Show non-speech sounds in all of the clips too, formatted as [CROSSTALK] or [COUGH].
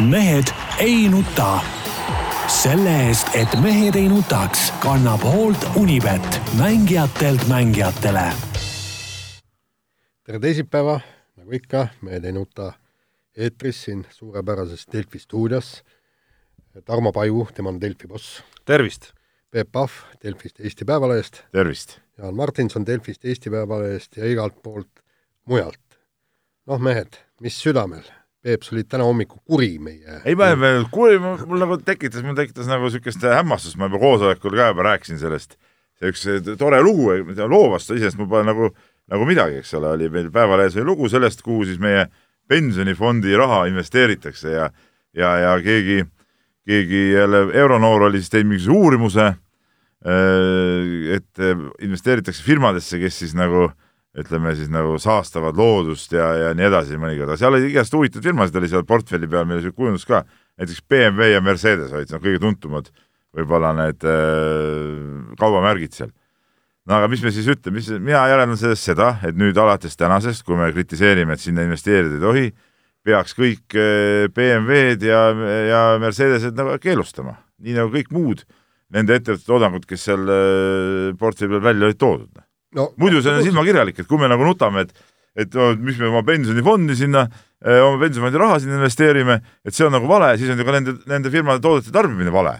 mehed ei nuta. selle eest, et mehed ei nutaks, kannab hoolt Unibet, mängijatelt mängijatele. tere teisipäeva, nagu ikka, Mehed ei nuta eetris siin suurepärases Delfi stuudios. Tarmo Paju, tema on Delfi boss. tervist! Peep Pahv Delfist Eesti Päevalehest. tervist! Jaan Martinson Delfist Eesti Päevalehest ja igalt poolt mujalt. noh, mehed, mis südamel Peep, sa olid täna hommikul kuri meie. ei, ma ei olnud kuri, mul nagu tekitas, mul tekitas nagu niisugust hämmastust, ma juba koosolekul ka juba rääkisin sellest. see üks tore lugu, loovast iseenesest mul pole nagu, nagu midagi, eks ole, oli meil Päevalehes oli lugu sellest, kuhu siis meie pensionifondi raha investeeritakse ja, ja, ja keegi, keegi jälle euronoor oli siis teinud mingisuguse uurimuse, et investeeritakse firmadesse, kes siis nagu äh, ütleme siis nagu saastavad loodust ja, ja nii edasi mõnikord, aga seal oli igast huvitavaid firmasid oli seal portfelli peal, meil oli kujundus ka, näiteks BMW ja Mercedes olid noh, kõige tuntumad võib-olla need äh, kaubamärgid seal. no aga mis me siis ütleme, mis, mina järeldan sellest seda, et nüüd alates tänasest, kui me kritiseerime, et sinna investeerida ei tohi, peaks kõik äh, BMW-d ja, ja Mercedesed nagu keelustama, nii nagu kõik muud nende ettevõtete toodangud, kes seal äh, portfelli peal välja olid toodud no, muidu see on silmakirjalik, et kui me nagu nutame, et et no, mis me oma pensionifondi sinna, eh, oma pensionifondi raha sinna investeerime, et see on nagu vale, siis on ju ka nende, nende firmade toodete tarbimine vale.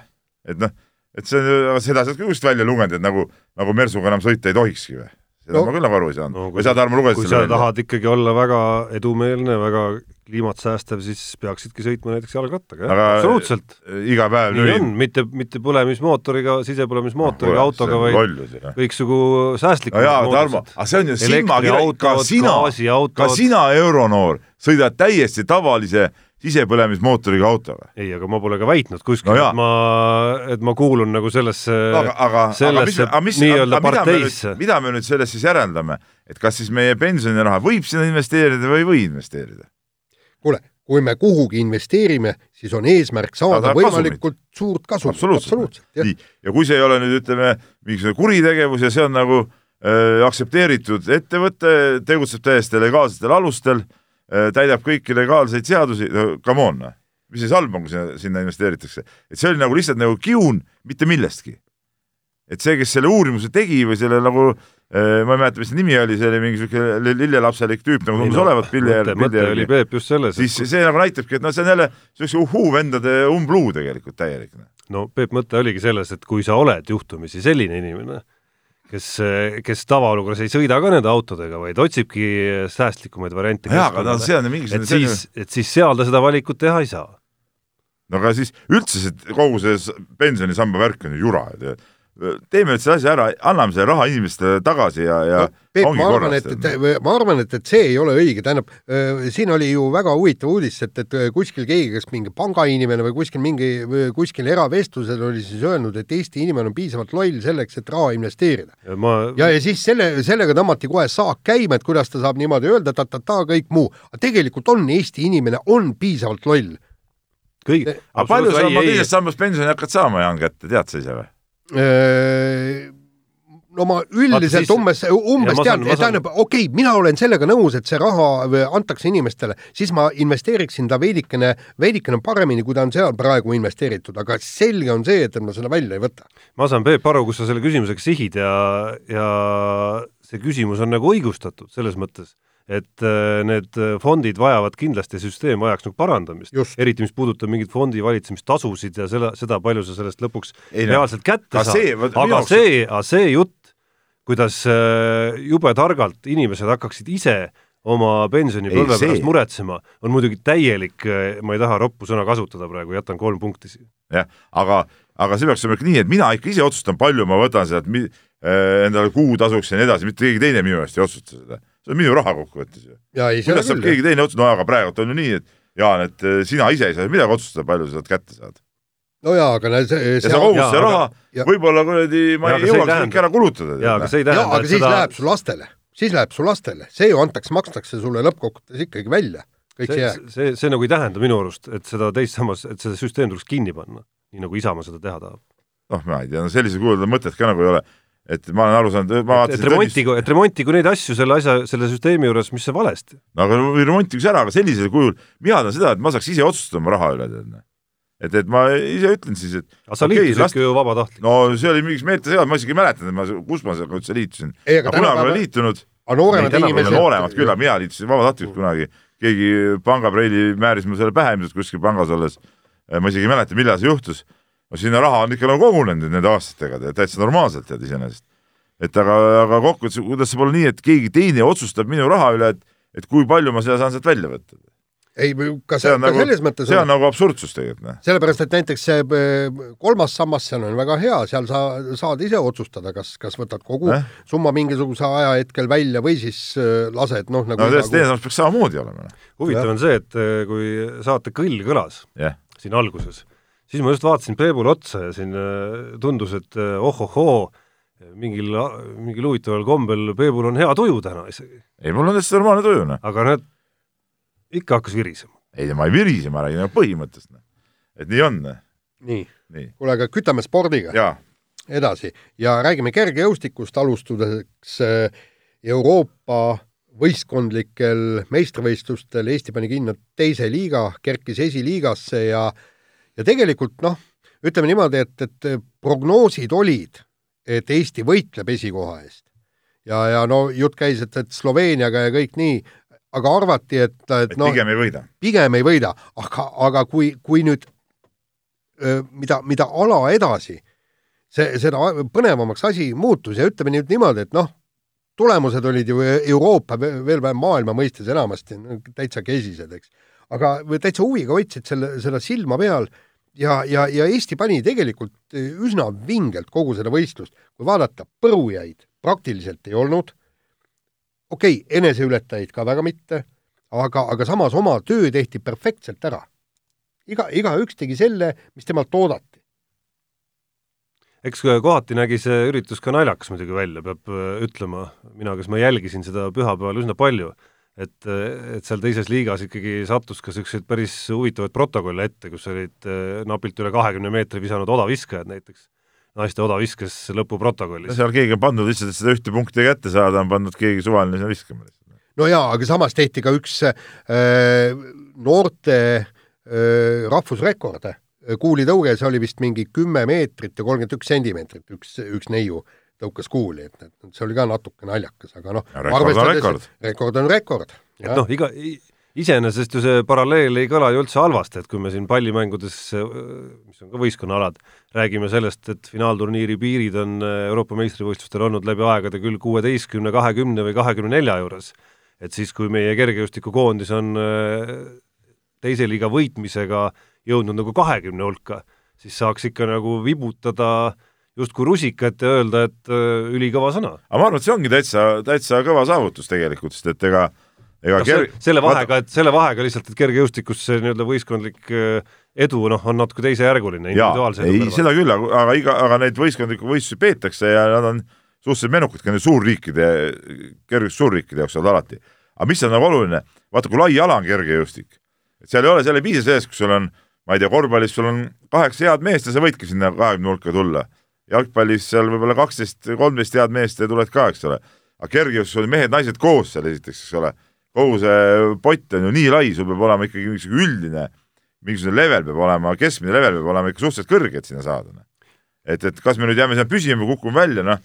et noh, et see, seda saad ka kuskilt välja lugeda, et nagu, nagu Mersuga enam sõita ei tohikski või? Seda no, ma küll nagu aru ei saanud no,. või sa, Tarmo, lugesid selle välja? kui sa tahad ikkagi olla väga edumeelne, väga kliimat säästev, siis peaksidki sõitma näiteks jalgrattaga, jah, absoluutselt. iga päev nii on, mitte, mitte põlemismootoriga, sisepõlemismootoriga no, autoga, vaid kõiksugu säästlikud no jaa, Tarmo, aga see on ju silmakirjalik, ka sina, ka sina, euronoor, sõidad täiesti tavalise sisepõlemismootoriga autoga. ei, aga ma pole ka väitnud kuskil no, et ma, et ma kuulun nagu sellesse no,, sellesse nii-öelda parteisse. mida me nüüd sellest siis järeldame, et kas siis meie pensioniraha võib sinna investeerida või ei või investeerida? kuule, kui me kuhugi investeerime, siis on eesmärk saada võimalikult kasumit. suurt kasumit. absoluutselt, nii, ja kui see ei ole nüüd ütleme, mingisugune kuritegevus ja see on nagu äh, aktsepteeritud ettevõte, tegutseb täiesti legaalsetel alustel täidab kõiki legaalseid seadusi no,, come on, noh. mis siis halb on, kui sinna, sinna investeeritakse, et see oli nagu lihtsalt nagu kiun mitte millestki. et see, kes selle uurimuse tegi või selle nagu äh, Äh, ma ei mäleta, mis see nimi oli, see oli mingi siuke lillelapselik tüüp nagu tundus no, olevat pilli järgi. mõte oli Peep just selles. siis et... see nagu näitabki, et noh, see on jälle siukse uhuu-vendade umbluu tegelikult täielik. Noh. no Peep, mõte oligi selles, et kui sa oled juhtumisi selline inimene, kes, kes tavaolukorras ei sõida ka nende autodega, vaid otsibki säästlikumaid variante. jaa, aga no see on mingisugune et siis, et siis seal ta seda valikut teha ei saa. no aga siis üldse see kogu see pensionisamba värk on ju jura, et teeme nüüd selle asja ära, anname selle raha inimestele tagasi ja, ja no, Peep, ma arvan, et, ma arvan, et, et see ei ole õige, tähendab äh, siin oli ju väga huvitav uudis, et, et kuskil keegi, kas mingi pangainimene või kuskil mingi, kuskil eravestlusel oli siis öelnud, et Eesti inimene on piisavalt loll selleks, et raha investeerida. ja, ma... ja, ja siis selle, sellega tõmmati kohe saak käima, et kuidas ta saab niimoodi öelda, ta-ta-ta, kõik muu. aga tegelikult on Eesti inimene, on piisavalt loll. kõik. aga palju sa oma teisest sambast pensioni hakkad saama, Jaan, kätte, tead sa ise või? Äh, no ma üldiselt siis, umbes, umbes tean, tähendab, okei okay,, mina olen sellega nõus, et see raha antakse inimestele, siis ma investeeriksin ta veidikene, veidikene paremini, kui ta on seal praegu investeeritud, aga selge on see, et ma seda välja ei võta. ma saan, Peep, aru, kus sa selle küsimusega sihid ja, ja see küsimus on nagu õigustatud selles mõttes et äh, need äh, fondid vajavad kindlasti, süsteem vajaks nagu parandamist, eriti mis puudutab mingeid fondi valitsemistasusid ja selle, seda, palju sa sellest lõpuks Ei, reaalselt kätte saad, aga see, aga see jutt, kuidas äh, jube targalt inimesed hakkaksid ise oma pensionipõlve pärast muretsema, on muidugi täielik, ma ei taha roppu sõna kasutada praegu, jätan kolm punkti siia. jah, aga, aga see peaks olema ikka nii, et mina ikka ise otsustan, palju ma võtan sealt endale kuutasuks ja nii edasi, mitte keegi teine minu eest ei otsusta seda see on minu raha kokkuvõttes ju. kuidas saab keegi teine otsustada, no aga praegu on ju nii, et Jaan, et eh, sina ise ei saa midagi otsustada, palju sa sealt kätte saad. no jaa, aga näe see ja sa kogud see raha, võib-olla kuradi ma ja, ei jõuaks kõike ära kulutada. jaa, aga see ei tähenda, et siis seda... läheb su lastele, siis läheb su lastele, see ju antakse, makstakse sulle lõppkokkuvõttes ikkagi välja, kõik see jääb. see, see nagu ei tähenda minu arust, et seda teist sammas, et see süsteem tuleks kinni panna, nii nagu Isamaa seda teha tahab. noh, ma ei tea, no sellisel kujul mõtet ka nagu ei ole et ma olen aru saanud, ma vaatasin et remontigu, et remontigu neid asju selle asja, selle süsteemi juures, mis on valesti. no aga remontigu see ära, aga sellisel kujul, mina tahan seda, et ma saaks ise otsustada oma raha üle, tead. Noh. et, et ma ise ütlen siis, et aga sa okay, liitusid last... ju vabatahtlikult. no see oli mingiks meeltesegadus, ma isegi ei mäleta, et ma, kus ma üldse liitusin. aga kunagi olen liitunud. aga nooremad inimesed. nooremad küll, aga mina liitusin vabatahtlikult kunagi. keegi pangapreili määris mulle selle pähe ilmselt kuskil pangas olles. ma isegi ei mäleta, millal see juhtus no sinna raha on ikka nagu kogunenud nende aastatega, täitsa normaalselt tead iseenesest. et aga, aga kokkuvõttes, kuidas saab olla nii, et keegi teine otsustab minu raha üle, et, et kui palju ma seda saan sealt välja võtta? ei, ka, see, ka nagu, selles mõttes see on, on nagu absurdsus tegelikult. noh. sellepärast, et näiteks see äh, kolmas sammas seal on väga hea, seal sa saad ise otsustada, kas, kas võtad kogu eh? summa mingisuguse ajahetkel välja või siis äh, lased noh, nagu no sellest teine sammas peaks samamoodi olema. Noh. huvitav on see, et äh, kui saate kõll kõlas yeah. siin alguses, siis ma just vaatasin Peebule otsa ja siin äh, tundus, et äh, ohohoo, mingil, mingil huvitaval kombel Peebul on hea tuju täna isegi. ei, mul on täitsa normaalne tuju, noh. aga näed, ikka hakkas virisema. ei, ma ei virise, ma räägin põhimõttest, noh. et nii on. Noh. nii, nii., kuule, aga kütame spordiga. edasi ja räägime kergejõustikust, alustades äh, Euroopa võistkondlikel meistrivõistlustel Eesti pani kinno teise liiga, kerkis esiliigasse ja äh, ja tegelikult noh, ütleme niimoodi, et, et prognoosid olid, et Eesti võitleb esikoha eest. ja, ja no jutt käis, et, et Sloveeniaga ja kõik nii, aga arvati, et, et, et noh pigem ei võida. pigem ei võida, aga, aga kui, kui nüüd mida, mida ala edasi, see, seda põnevamaks asi muutus ja ütleme nüüd niimoodi, et noh, tulemused olid ju Euroopa, veel vähem maailma mõistes enamasti täitsa kesised, eks. aga täitsa huviga hoidsid selle, seda silma peal ja, ja, ja Eesti pani tegelikult eh, üsna vingelt kogu seda võistlust, kui vaadata, põrujaid praktiliselt ei olnud, okei okay,, eneseületajaid ka väga mitte, aga, aga samas oma töö tehti perfektselt ära. iga, igaüks tegi selle, mis temalt oodati. eks kohati nägi see üritus ka naljakas muidugi välja, peab eh, ütlema, mina, kes ma jälgisin seda pühapäeval üsna palju et, et seal teises liigas ikkagi sattus ka niisuguseid päris huvitavaid protokolle ette, kus olid eh, napilt üle kahekümne meetri visanud odaviskajad näiteks, naiste odaviskes lõpuprotokollis. seal keegi on pandud lihtsalt, et seda ühte punkti kätte saada, on pannud keegi suvaline sinna viskama. no jaa, aga samas tehti ka üks äh, noorte äh, rahvusrekord, kuulitõuge, see oli vist mingi kümme meetrit ja kolmkümmend üks sentimeetrit, üks, üks neiu tõukas kuuli, et, et see oli ka natuke naljakas, aga noh, rekord, rekord on rekord. et noh, iga, iseenesest ju see paralleel ei kõla ju üldse halvasti, et kui me siin pallimängudes, mis on ka võistkonnaalad, räägime sellest, et finaalturniiri piirid on Euroopa meistrivõistlustel olnud läbi aegade küll kuueteistkümne, kahekümne või kahekümne nelja juures, et siis, kui meie kergejõustikukoondis on teise liiga võitmisega jõudnud nagu kahekümne hulka, siis saaks ikka nagu vibutada äh, justkui rusikat ja öelda, et äh, ülikõva sõna. aga ma arvan, et see ongi täitsa, täitsa kõva saavutus tegelikult, sest et ega ega no, ker... selle vahega, et selle vahega lihtsalt, et kergejõustikus see nii-öelda võistkondlik äh, edu noh, on natuke teisejärguline. ei, seda küll, aga iga, aga neid võistkondlikke võistlusi peetakse ja nad on suhteliselt menukad ka suurriikide, kergejõustik suurriikide jaoks olnud alati. aga mis on nagu oluline, vaata kui lai ala on kergejõustik, et seal ei ole, seal ei piisa sellest, kui sul on, ma ei tea, korvpallis sul on kaheksa head meest ja sa võidki sinna kahekümne hulka tulla jalgpallis seal võib-olla kaksteist, kolmteist head meest tuled ka, eks ole. aga kergejõustikus oli mehed-naised koos seal esiteks, eks ole. kogu see pott on ju nii lai, sul peab olema ikkagi mingisugune üldine, mingisugune level peab olema, keskmine level peab olema ikka suhteliselt kõrge, et sinna saada. Noh. et, et kas me nüüd jääme sinna püsima või kukume välja, noh,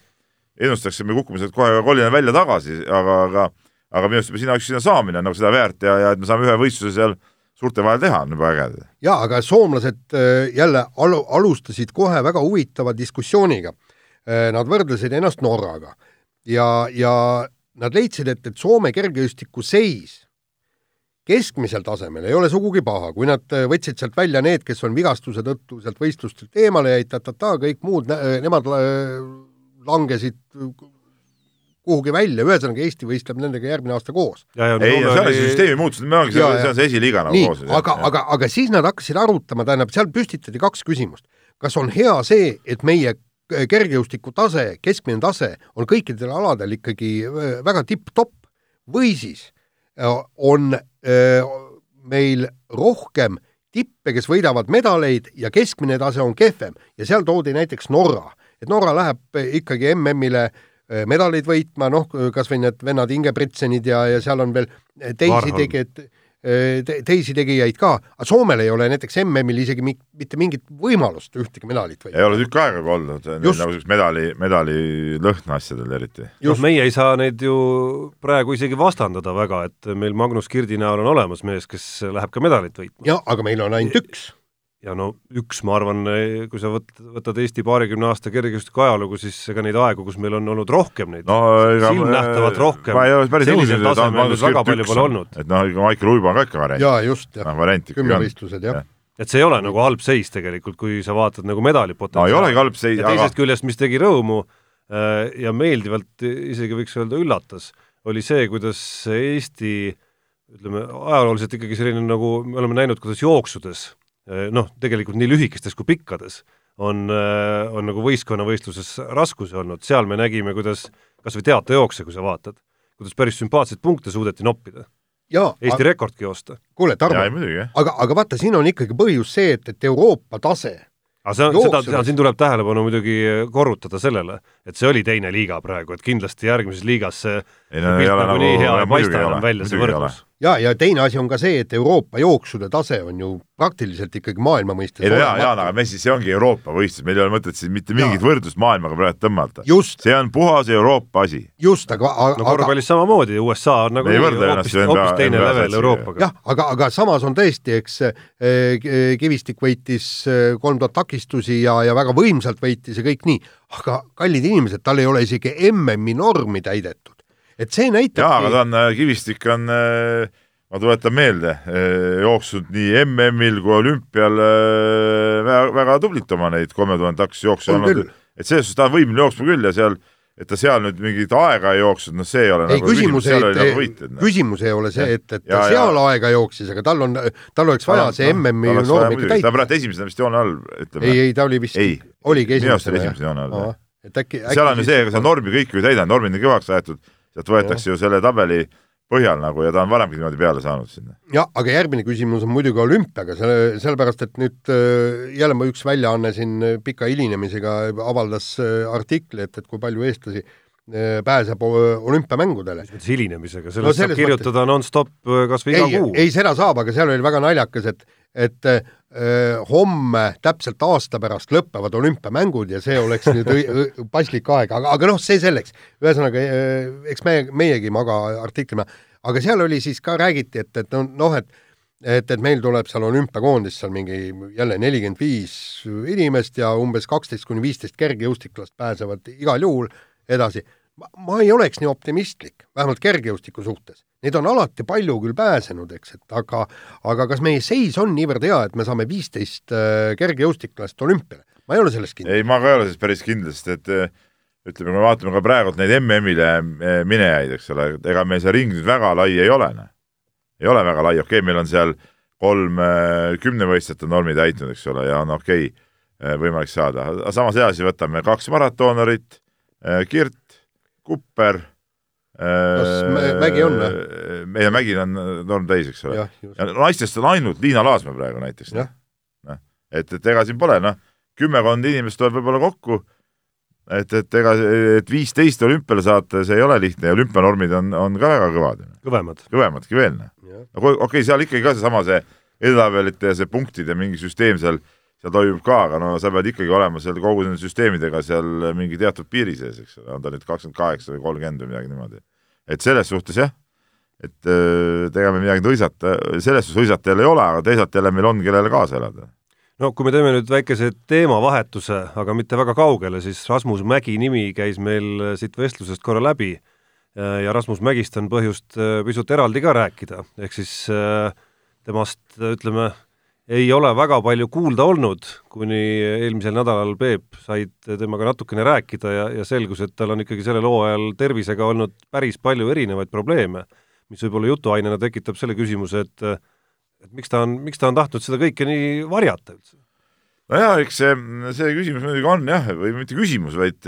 ennustaks, et me kukume sealt kohe kolina välja tagasi, aga, aga aga minu arust juba sina, sinna saamine on nagu seda väärt ja, ja et me saame ühe võistluse seal suurte vahel teha, on juba äge. jaa, aga soomlased äh, jälle alu-, alustasid kohe väga huvitava diskussiooniga. Äh, nad võrdlesid ennast Norraga ja, ja nad leidsid, et, et Soome kergejõustiku seis keskmisel tasemel ei ole sugugi paha, kui nad äh, võtsid sealt välja need, kes on vigastuse tõttu sealt võistlustelt eemale jäid, ta-ta-ta, kõik muud, nemad langesid kuhugi välja, ühesõnaga Eesti võistleb nendega järgmine aasta koos. ei, see on see süsteemi muutus, me ongi, see on see esiliiga nagu koos. aga, aga, aga siis nad hakkasid arutama, tähendab, seal püstitati kaks küsimust. kas on hea see, et meie kergejõustiku tase, keskmine tase on kõikidel aladel ikkagi äh, väga tipp-topp või siis äh, on äh, meil rohkem tippe, kes võidavad medaleid ja keskmine tase on kehvem ja seal toodi näiteks Norra et Norra läheb ikkagi MM-ile medaleid võitma, noh, kas või need vennad Ingebritsenid ja, ja seal on veel teisi tegijaid te, teisi tegijaid ka, aga Soomel ei ole näiteks MM-il isegi mi mitte mingit võimalust ühtegi medalit võita. ei ole tükk aega ka olnud, nagu medali, medali lõhna asjadel eriti. noh, meie ei saa neid ju praegu isegi vastandada väga, et meil Magnus Kirdi näol on olemas mees, kes läheb ka medalit võitma. jah, aga meil on ainult üks ja no üks, ma arvan, kui sa võt-, võtad Eesti paarikümne aasta kergejõustiku ajalugu, siis ega neid aegu, kus meil on olnud rohkem neid no, silmnähtavalt rohkem, sellisel tasemel nüüd väga palju pole olnud. et noh, Maicel Uibo on ka ikka variant. jaa, just, jah no,. kümnevõistlused, jah ja. et see ei ole nagu halb seis tegelikult, kui sa vaatad nagu medalipotentsiaali no,. ei olegi halb seis, aga teisest küljest, mis tegi rõõmu äh, ja meeldivalt isegi võiks öelda üllatas, oli see, kuidas Eesti ütleme, ajalooliselt ikkagi selline nagu, me oleme näinud, kuidas jooksudes noh, tegelikult nii lühikestes kui pikkades on, äh, on nagu võistkonnavõistluses raskusi olnud, seal me nägime, kuidas kas või teatejookse, kui sa vaatad, kuidas päris sümpaatseid punkte suudeti noppida. Eesti aga, rekordki joosta. kuule, Tarmo, aga, aga vaata, siin on ikkagi põhjus see, et, et Euroopa tase aga see on, seda, seda, siin tuleb tähelepanu muidugi korrutada sellele, et see oli teine liiga praegu, et kindlasti järgmises liigas see, see no, pilt nagu nii hea ei paista enam välja, see võrdlus. ja, ja teine asi on ka see, et Euroopa jooksude tase on ju praktiliselt ikkagi maailma mõistes ei no jaa, Jaan, aga Messi, see ongi Euroopa võistlus, meil ei ole mõtet siin mitte mingit ja. võrdlust maailmaga praegu tõmmata. see on puhas Euroopa asi. just, aga, aga no korvpallis samamoodi, USA on nagu hoopis, hoopis teine level Euroopaga. jah, aga, aga samas on tõesti, eks eh, Kivistik võitis eh, kolm tuhat takistusi ja, ja väga võimsalt võitis ja kõik nii, aga kallid inimesed, tal ei ole isegi MM-i normi täidetud et see näitabki jaa, aga ta on, äh, Kivistik on äh, ma tuletan meelde, äh, jooksnud nii MM-il kui olümpial väga, väga tublit oma neid kolme tuhande taksi jooksu olnud, et selles suhtes ta on võimeline jooksma küll ja seal et ta seal nüüd mingit aega ei jooksnud, noh, see ei ole ei, nagu küsimus, ei, nagu võitjad, no. küsimus ei ole see, et, et ta ja, seal ja. aega jooksis, aga tal on, tal oleks vaja see MM-i norm ikka täita. ta praegu esimesena vist joone all, ütleme. ei, ei, ta oli vist, oligi esimesena. esimese joone all, jah. et äkki, äkki seal on ju see, ega seda normi kõike ju ei täida, normid on kõvaks aetud sealt võetakse ju selle tabeli põhjal nagu ja ta on varemgi niimoodi peale saanud sinna. jah, aga järgmine küsimus on muidugi olümpiaga, selle, sellepärast et nüüd äh, jälle üks väljaanne siin pika hilinemisega avaldas äh, artikli, et, et kui palju eestlasi äh, pääseb olümpiamängudele. mis mõttes hilinemisega, sellest no, saab kirjutada mõttes... nonstop kas või iga kuu. ei, seda saab, aga seal oli väga naljakas, et, et homme täpselt aasta pärast lõpevad olümpiamängud ja see oleks nüüd paslik aeg, aga, aga noh, see selleks. ühesõnaga, eks me, meiegi ei maga artiklina, aga seal oli siis ka räägiti, et, et noh, et et, et meil tuleb seal olümpiakoondis seal mingi jälle nelikümmend viis inimest ja umbes kaksteist kuni viisteist kergejõustiklast pääsevad igal juhul edasi. Ma ei oleks nii optimistlik, vähemalt kergejõustiku suhtes Neid on alati palju küll pääsenud, eks, et aga, aga kas meie seis on niivõrd hea, et me saame viisteist äh, kergejõustiklast olümpiale? ma ei ole selles kindel. ei, ma ka ei ole selles päris kindel, sest et äh, ütleme, kui me vaatame ka praegult neid MM-ile äh, minejaid, eks ole, ega meil see ring nüüd väga lai ei ole, noh. ei ole väga lai, okei okay,, meil on seal kolm kümnevõistlejate normi täitnud, eks ole, ja on okei okay, võimalik saada, aga samas edasi võtame kaks maratonarit, Kirt, Kupper kas Mägi on või? meie Mägil on norm täis, eks ole. ja naistest on ainult Liina Laasmäe praegu näiteks. noh, et, et ega siin pole, noh, kümmekond inimest tuleb võib-olla kokku, et, et ega, et viisteist olümpiale saata, see ei ole lihtne ja olümpianormid on, on ka väga kõvad. kõvemad. kõvemadki veel, noh. no okei okay,, seal ikkagi ka seesama see edetabelite ja see punktide mingi süsteem seal, seal toimub ka, aga no sa pead ikkagi olema seal kogu nende süsteemidega seal mingi teatud piiri sees, eks ole, on ta nüüd kakskümmend kaheksa või kolmkümmend või midagi niimoodi. Et selles suhtes jah, et äh, ega me midagi hõisata, selles suhtes hõisata jälle ei ole, aga teisalt jälle meil on, kellele kaasa elada. no kui me teeme nüüd väikese teemavahetuse, aga mitte väga kaugele, siis Rasmus Mägi nimi käis meil siit vestlusest korra läbi äh, ja Rasmus Mägist on põhjust äh, pisut eraldi ka rääkida, ehk siis temast ütleme, ei ole väga palju kuulda olnud, kuni eelmisel nädalal Peep said temaga natukene rääkida ja, ja selgus, et tal on ikkagi sellel hooajal tervisega olnud päris palju erinevaid probleeme, mis võib-olla jutuainena tekitab selle küsimuse, et et miks ta on, miks ta on tahtnud seda kõike nii varjata üldse? nojah, eks see, see küsimus muidugi on jah, või mitte küsimus, vaid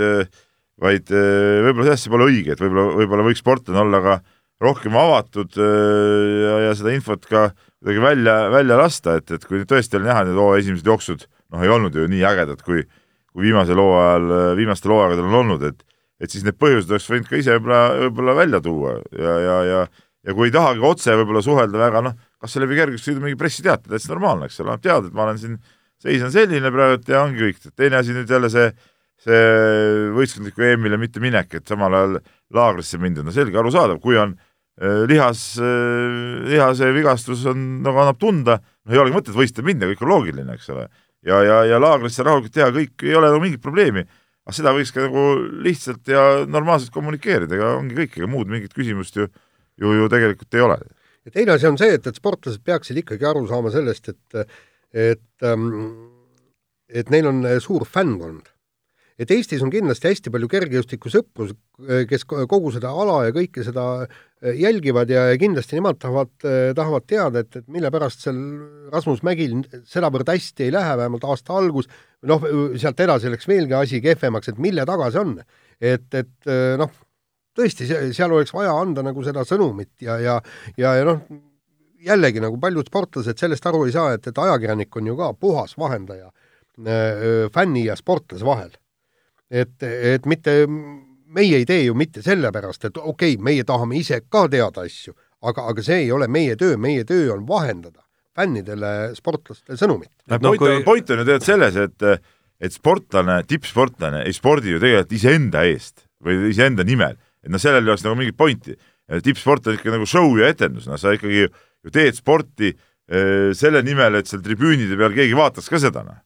vaid võib-olla sellest see pole õige, et võib-olla, võib-olla võiks sportlane olla ka rohkem avatud ja, ja seda infot ka äh, kuidagi välja, välja lasta, et, et kui tõesti oli näha, need hooaja esimesed jooksud noh, ei olnud ju nii ägedad, kui kui viimasel hooajal, viimastel hooaegadel on olnud, et et siis need põhjused oleks võinud ka ise võib-olla, võib-olla välja tuua ja, ja, ja ja kui ei tahagi otse võib-olla suhelda väga, noh, kas see läbi kergejõustiksõidu mingi pressiteate, täitsa normaalne, eks ole, annab teada, et ma olen siin, seis on selline praegu ja ongi kõik. teine asi nüüd jälle see, see võistkondliku EM-ile mitte minek, et samal ajal laagrisse minda, no selge, arusaadav, kui on äh, lihas, äh, lihase vigastus on, nagu annab tunda, no ei olegi mõtet võistlema minna, kõik on loogiline, eks ole. ja, ja, ja laagrisse rahulikult teha, kõik ei ole nagu mingit probleemi aga seda võiks ka nagu lihtsalt ja normaalselt kommunikeerida, ega ongi kõik, ega muud mingit küsimust ju, ju, ju tegelikult ei ole. ja teine asi on see, et, et sportlased peaksid ikkagi aru saama sellest, et, et, ähm, et neil on suur fännkond et Eestis on kindlasti hästi palju kergejõustikusõpru, kes kogu seda ala ja kõike seda äh, jälgivad ja kindlasti nemad tahavad, äh, tahavad teada, et, et mille pärast seal Rasmus Mägil sedavõrd hästi ei lähe, vähemalt aasta algus, noh, sealt edasi läks veelgi asi kehvemaks, et mille taga see on. et, et äh, noh, tõesti, seal oleks vaja anda nagu seda sõnumit ja, ja, ja, ja noh, jällegi nagu paljud sportlased sellest aru ei saa, et, et ajakirjanik on ju ka puhas vahendaja fänni ja sportlase vahel et, et mitte, meie ei tee ju mitte sellepärast, et okei okay,, meie tahame ise ka teada asju, aga, aga see ei ole meie töö, meie töö on vahendada fännidele, sportlastele sõnumit. No, point, kui... point on ju tegelikult selles, et et sportlane, tippsportlane ei spordi ju tegelikult iseenda eest või iseenda nimel, et noh, sellel ei oleks nagu mingit pointi. tippsport on ikka nagu show ja etendus, noh, sa ikkagi ju teed sporti äh, selle nimel, et seal tribüünide peal keegi vaataks ka seda, noh.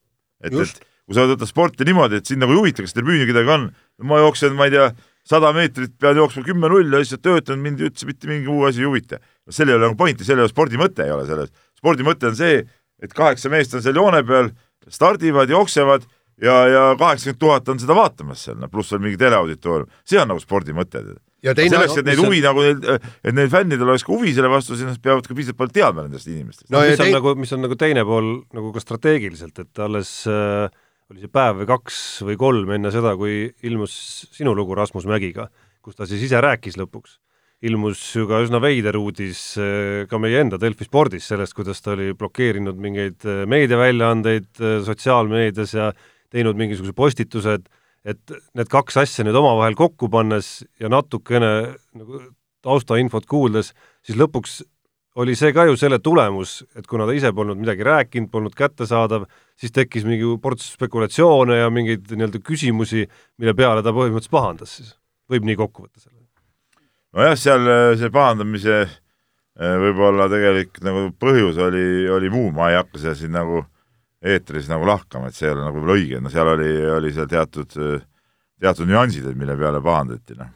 et, et kui sa võtad sporti niimoodi, et sind nagu ei huvita, kas tribüüni kedagi on, ma jooksen, ma ei tea, sada meetrit pean jooksma kümme-null ja lihtsalt töötan, mind üldse mitte mingi muu asi ei huvita. seal ei ole nagu pointi, seal ei ole spordi mõte ei ole selles. spordi mõte on see, et kaheksa meest on seal joone peal, stardivad, jooksevad ja, ja kaheksakümmend tuhat on seda vaatamas seal, noh pluss veel mingi teleauditoorium, see on nagu spordi mõte ja teine, selleks, et neid huvi on... nagu, et neil fännidel oleks ka huvi selle vastu, siis nad peavad ka piisavalt palju teadma nendest inimestest. no mis on tein... nagu, mis on nagu teine pool nagu ka strateegiliselt, et alles äh, oli see päev või kaks või kolm enne seda, kui ilmus sinu lugu Rasmus Mägiga, kus ta siis ise rääkis lõpuks. ilmus ju ka üsna veider uudis eh, ka meie enda Delfi spordis sellest, kuidas ta oli blokeerinud mingeid eh, meediaväljaandeid eh, sotsiaalmeedias ja teinud mingisuguse postituse, et et need kaks asja nüüd omavahel kokku pannes ja natukene nagu taustainfot kuuldes, siis lõpuks oli see ka ju selle tulemus, et kuna ta ise polnud midagi rääkinud, polnud kättesaadav, siis tekkis mingi ports spekulatsioone ja mingeid nii-öelda küsimusi, mille peale ta põhimõtteliselt pahandas siis. võib nii kokku võtta selle? nojah, seal äh, see pahandamise äh, võib-olla tegelik nagu põhjus oli, oli muu, ma ei hakka seda siin nagu eetris nagu lahkama, et see ei ole nagu võib-olla õige, no seal oli, oli seal teatud, teatud nüansid, et mille peale pahandati, noh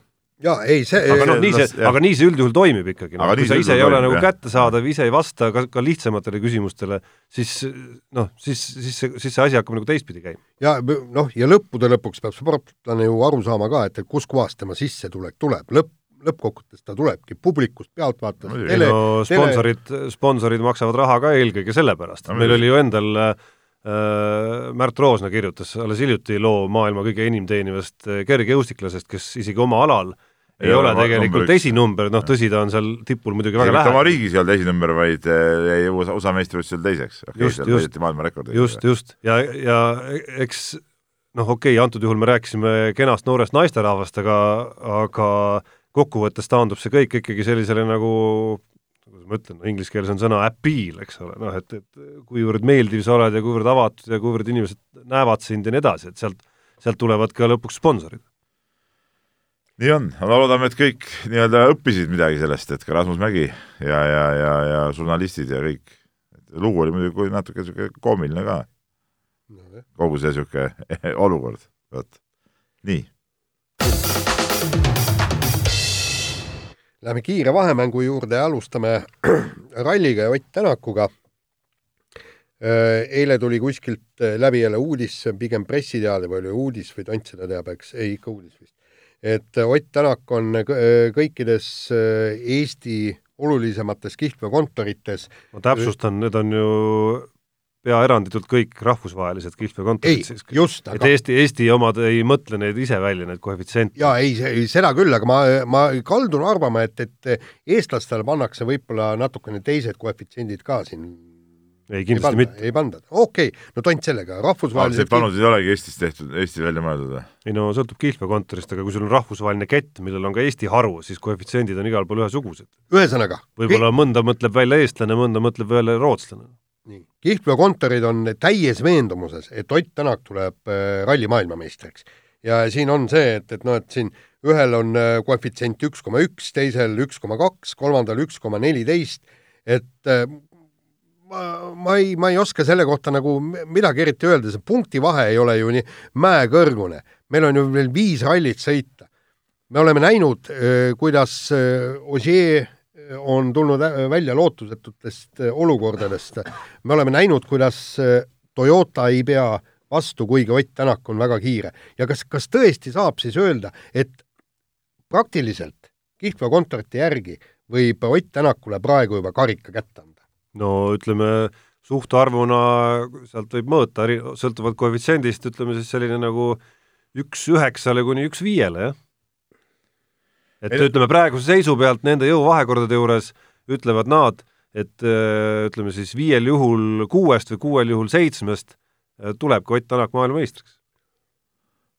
jaa, ei see aga noh, nii see, aga nii see üldjuhul toimib ikkagi. No,, kui sa ise ei ole nagu kättesaadav, ise ei vasta ka, ka lihtsamatele küsimustele, siis noh, siis, siis see, siis see asi hakkab nagu teistpidi käima. ja noh, ja lõppude lõpuks peab sportlane ju aru saama ka, et, et kuskohast tema sissetulek tuleb, lõpp, lõppkokkuvõttes ta tulebki publikust, pealtvaatajast, tele no sponsorid tele..., sponsorid maksavad raha ka eelkõige sellepärast. No,, meil oli ju endal äh, Märt Roosna kirjutas alles hiljuti loo maailma kõige enim teenivast kergejõustiklasest, kes isegi oma alal äh, ei ole tegelikult esinumber, noh tõsi, ta on seal tipul muidugi väga lähedal. oma riigis ei olnud esinumber, vaid eh, jäi USA, meistrivõistlusel teiseks. just, just, just, just. Ja, ja eks noh, okei okay,, antud juhul me rääkisime kenast noorest naisterahvast, aga, aga kokkuvõttes taandub see kõik ikkagi sellisele nagu kuidas ma ütlen no,, inglise keeles on sõna appeal, eks ole, noh et, et kuivõrd meeldiv sa oled ja kuivõrd avatud ja kuivõrd inimesed näevad sind ja nii edasi, et sealt, sealt tulevad ka lõpuks sponsorid nii on, aga loodame, et kõik nii-öelda õppisid midagi sellest, et ka Rasmus Mägi ja, ja, ja, ja žurnalistid ja kõik. lugu oli muidugi natuke niisugune koomiline ka. No,. kogu see niisugune [LAUGHS] olukord, vot, nii. Läheme kiire vahemängu juurde. Ja alustame [CLEARS THROAT] ralliga ja Ott Tänakuga. eile tuli kuskilt läbi jälle uudis, pigem pressiteade. Või oli uudis või Tont seda teab, eks, ei ikka uudis vist et Ott Tänak on kõikides äh, Eesti olulisemates kihlveokontorites ma täpsustan, need on ju peaeranditult kõik rahvusvahelised kihlveokontorid siis. just, aga et Eesti, Eesti omad ei mõtle neid ise välja, neid koefitsiente? jaa, ei, seda küll, aga ma, ma kaldun arvama, et, et eestlastele pannakse võib-olla natukene teised koefitsiendid ka siin ei, kindlasti ei mitte. ei panda, okei okay., no tont sellega, rahvusvahelised see pannud ei olegi Eestis tehtud, Eesti välja mõeldud või? ei no sõltub kihlveokontorist, aga kui sul on rahvusvaheline kett, millel on ka Eesti haru, siis koefitsiendid on igal pool ühesugused. ühesõnaga. võib-olla mõnda mõtleb välja eestlane, mõnda mõtleb välja rootslane. nii, kihlveokontorid on täies veendumuses, et Ott Tänak tuleb äh, ralli maailmameistriks. ja siin on see, et, et noh, et siin ühel on äh, koefitsient üks koma üks, teisel üks koma kaks, kolmandal üks koma neliteist, et äh, ma, ma ei, ma ei oska selle kohta nagu midagi eriti öelda, see punktivahe ei ole ju nii mäekõrgune. meil on ju veel viis rallit sõita. me oleme näinud, kuidas Ogier on tulnud välja lootusetutest olukordadest. me oleme näinud, kuidas Toyota ei pea vastu, kuigi Ott Tänak on väga kiire. ja kas, kas tõesti saab siis öelda, et praktiliselt kihlveokontorite järgi võib Ott Tänakule praegu juba karika kätte anda? No ütleme, suhtarvuna sealt võib mõõta, sõltuvalt koefitsiendist, ütleme siis selline nagu üks üheksale kuni üks viiele, jah. et Meil... ütleme, praeguse seisu pealt nende jõuvahekordade juures ütlevad nad, et äh, ütleme siis viiel juhul kuuest või kuuel juhul seitsmest äh, tulebki Ott Tänak maailmameistriks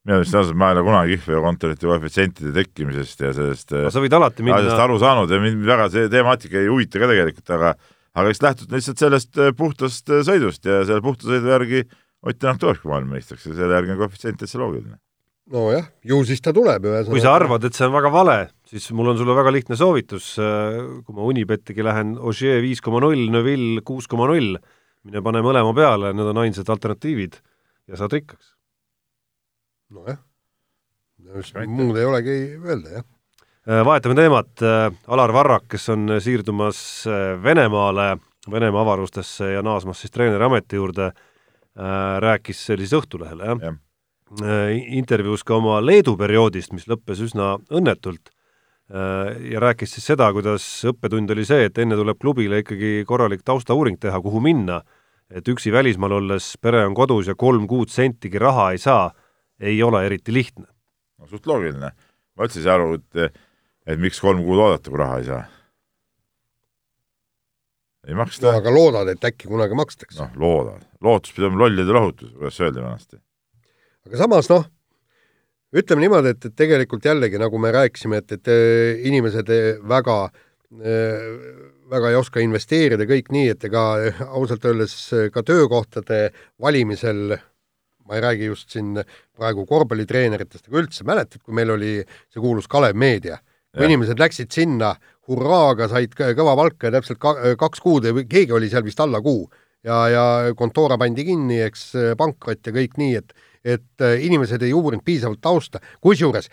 minu meelest ausalt, ma ei ole kunagi kihlveokontorite koefitsientide tekkimisest ja sellest no, sa võid alati minna aru saanud ja mind väga see temaatika ei huvita ka tegelikult, aga aga eks lähtud lihtsalt sellest äh, puhtast äh, sõidust ja selle puhta sõidu järgi Ott Tänak tulebki maailmameistriks ja selle järgi on koefitsient täitsa loogiline. nojah, ju siis ta tuleb ühesõnaga. kui sa arvad, et see on väga vale, siis mul on sulle väga lihtne soovitus, äh, kui ma Unibetigi lähen Ogier viis koma null, Neville kuus koma null, mine pane mõlema peale, need on ainsad alternatiivid ja saad rikkaks. nojah, muud ei olegi öelda, jah vahetame teemat, äh, Alar Varrak, kes on siirdumas äh, Venemaale, Venemaa avarustesse ja naasmas siis treeneri ameti juurde, rääkis siis Õhtulehele, jah ja. ja., intervjuus ka oma Leedu perioodist, mis lõppes üsna õnnetult, ja rääkis siis seda, kuidas õppetund oli see, et enne tuleb klubile ikkagi korralik taustauuring teha, kuhu minna, et üksi välismaal olles pere on kodus ja kolm kuud sentigi raha ei saa, ei ole eriti lihtne. no suht loogiline. ma üldse ei saa aru, et et miks kolm kuud oodata, kui raha ei saa? ei maksta no,. aga loodad, et äkki kunagi makstakse? noh, loodad. lootus pidi olema lollide lohutus, kuidas öeldi vanasti. aga samas noh, ütleme niimoodi, et, et tegelikult jällegi, nagu me rääkisime, et, et äh, inimesed äh, väga äh, väga ei oska investeerida kõik nii, et ega ausalt öeldes ka töökohtade valimisel ma ei räägi just siin praegu korvpallitreeneritest, aga üldse mäletad, kui meil oli see kuulus Kalev Meedia kui inimesed läksid sinna hurraaga, said kõva palka ja täpselt kaks kuud või keegi oli seal vist alla kuu ja, ja kontoora pandi kinni, eks pankrot ja kõik nii, et et inimesed ei uurinud piisavalt tausta, kusjuures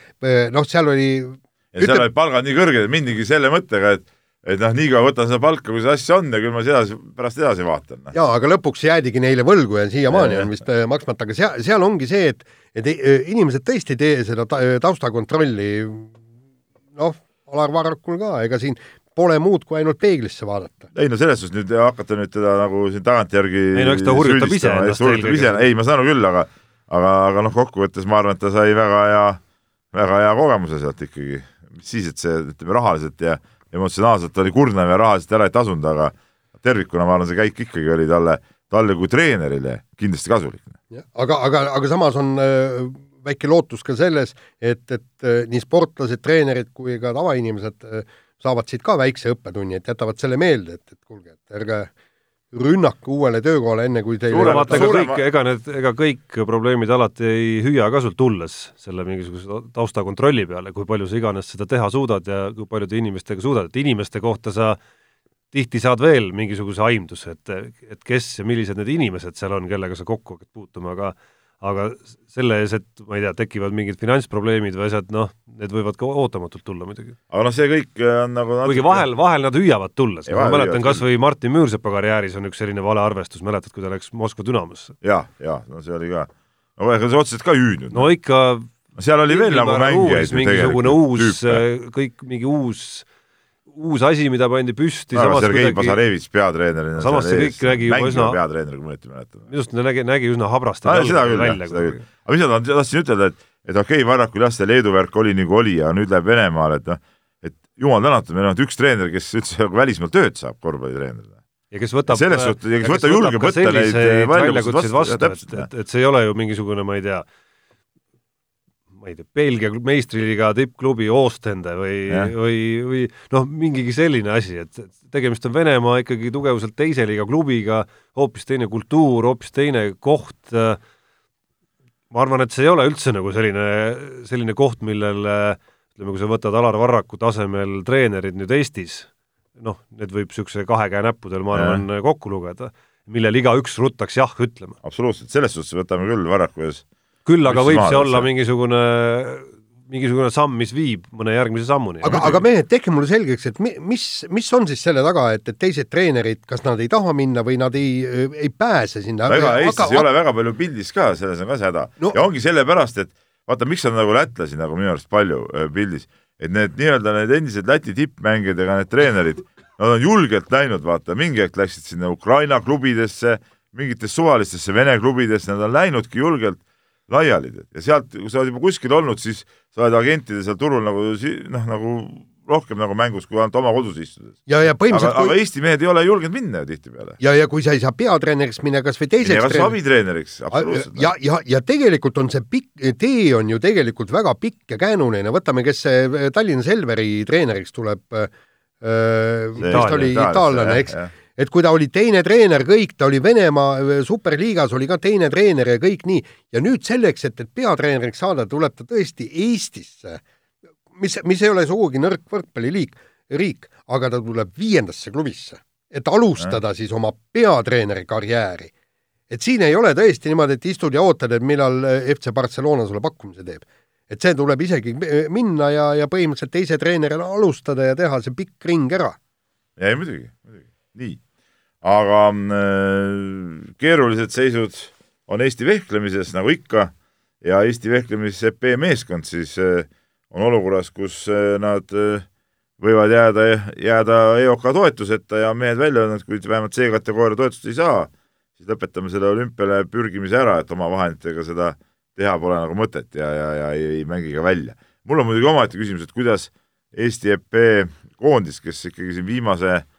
noh, seal oli ja ütleb... seal olid palgad nii kõrged, et mindigi selle mõttega, et et noh, niikaua võtan seda palka, kui see asja on ja küll ma sedasi, pärast edasi vaatan. Noh. jaa, aga lõpuks jäädigi neile võlgu ja siiamaani on vist maksmata, aga seal, seal ongi see, et et inimesed tõesti ei tee seda taustakontrolli noh, Alar Varrakul ka, ega siin pole muud kui ainult peeglisse vaadata. ei no selles suhtes nüüd hakata nüüd teda nagu siin tagantjärgi ei no eks ta hurjutab ise ennast eelkõige. ei, ma saan aru küll, aga aga, aga noh, kokkuvõttes ma arvan, et ta sai väga hea, väga hea kogemuse sealt ikkagi. mis siis, et see, ütleme rahaliselt ja emotsionaalselt oli kurnav ja rahaliselt ära ei tasunud, aga tervikuna ma arvan, see käik ikkagi oli talle, talle kui treenerile kindlasti kasulik. aga, aga, aga samas on äh, väike lootus ka selles, et, et äh, nii sportlased, treenerid kui ka tavainimesed äh, saavad siit ka väikse õppetunni, et jätavad selle meelde, et, et kuulge, et ärge rünnake uuele töökohale, enne kui teil suuremad, ega kõik, ega need, ega kõik probleemid alati ei hüüa ka sul tulles selle mingisuguse taustakontrolli peale, kui palju sa iganes seda teha suudad ja kui paljude inimestega suudad, et inimeste kohta sa tihti saad veel mingisuguse aimduse, et, et kes ja millised need inimesed seal on, kellega sa kokku hakkad puutuma, aga aga selle ees, et ma ei tea, tekivad mingid finantsprobleemid või asjad, noh, need võivad ka ootamatult tulla muidugi. aga noh, see kõik on nagu natuke... kuigi vahel, vahel nad hüüavad tulles, ma mäletan kas või Martin Müürsepa karjääris on üks selline valearvestus, mäletad, kui ta läks Moskva Dünamosse? jah, jah, no see oli ka, no ega sa otseselt ka hüüdnud. no ikka seal oli veel nagu mängijaid mingisugune uus, kõik mingi uus uus asi, mida pandi püsti. Sergei kuidagi... Bazarevitš peatreenerina. samas see kõik nägi juba üsna. peatreener, kui ma õieti mäletan. minu arust ta nägi, nägi üsna habraste ah, seda küll, seda küll. aga mis ma tahtsin ütelda, et, et okei okay,, Varrakul jah, see Leedu värk oli nagu oli ja nüüd läheb Venemaale, et noh, et jumal tänatud, meil on üks treener, kes üldse [LAUGHS] välismaal tööd saab, korvpallitreenerina. ja kes võtab selles suhtes, kes võtab, julgeb võtta neid väljakutseid vastu, vastu, et, et, et see ei ole ju mingisugune, ma ei tea, ma ei tea, Belgia meistriliiga tippklubi Ostende või, või, või noh, mingigi selline asi, et tegemist on Venemaa ikkagi tugevuselt teise liiga klubiga, hoopis teine kultuur, hoopis teine koht, ma arvan, et see ei ole üldse nagu selline, selline koht, millel ütleme, kui sa võtad Alar Varraku tasemel treenerid nüüd Eestis, noh, need võib niisuguse kahe käe näppudel, ma arvan, kokku lugeda, millel igaüks ruttaks jah ütlema. absoluutselt, selles suhtes võtame küll Varraku ees küll aga võib see olla mingisugune mingisugune samm, mis viib mõne järgmise sammuni. aga, aga mehed, tehke mulle selgeks, et mis, mis on siis selle taga, et, et teised treenerid, kas nad ei taha minna või nad ei, ei pääse sinna? väga, Eestis aga, ei ole väga palju pildis ka, selles on ka see häda no.. ja ongi sellepärast, et vaata, miks on nagu lätlasi nagu minu arust palju äh, pildis, et need nii-öelda need endised Läti tippmängijad ega need treenerid, nad on julgelt läinud, vaata, mingi hetk läksid sinna Ukraina klubidesse, mingitesse suvalistesse Vene klubidesse, nad on läinudki julgelt laiali ja sealt, kui sa oled juba kuskil olnud, siis sa oled agentide seal turul nagu noh, nagu rohkem nagu mängus kui ainult oma kodus istudes. ja, ja põhimõtteliselt aga, kui... aga Eesti mehed ei ole julgenud minna ju tihtipeale. ja, ja kui sa ei saa peatreeneriks minna kas või teiseks kas treener... abitreeneriks, absoluutselt. ja, ja, ja tegelikult on see pikk, tee on ju tegelikult väga pikk ja käänuline, võtame, kes see Tallinna Selveri treeneriks tuleb äh,, vist oli itaallane, eks et kui ta oli teine treener, kõik, ta oli Venemaa äh, superliigas, oli ka teine treener ja kõik nii, ja nüüd selleks, et, et peatreeneriks saada, tuleb ta tõesti Eestisse, mis, mis ei ole sugugi nõrk võrkpalliliik, riik, aga ta tuleb viiendasse klubisse, et alustada ja. siis oma peatreeneri karjääri. et siin ei ole tõesti niimoodi, et istud ja ootad, et millal äh, FC Barcelona sulle pakkumise teeb. et see tuleb isegi äh, minna ja, ja põhimõtteliselt teise treenerina alustada ja teha see pikk ring ära. ei muidugi, muidugi, nii aga äh, keerulised seisud on Eesti vehklemises, nagu ikka, ja Eesti vehklemises EP meeskond siis äh, on olukorras, kus äh, nad võivad jääda, jääda EOK toetuseta ja mehed välja öelnud, kui vähemalt C-kategooria toetust ei saa, siis lõpetame selle olümpiale pürgimise ära, et oma vahenditega seda teha pole nagu mõtet ja, ja, ja ei, ei mängi ka välja. mul on muidugi omaette küsimus, et kuidas Eesti EP koondis, kes ikkagi siin viimase Äh,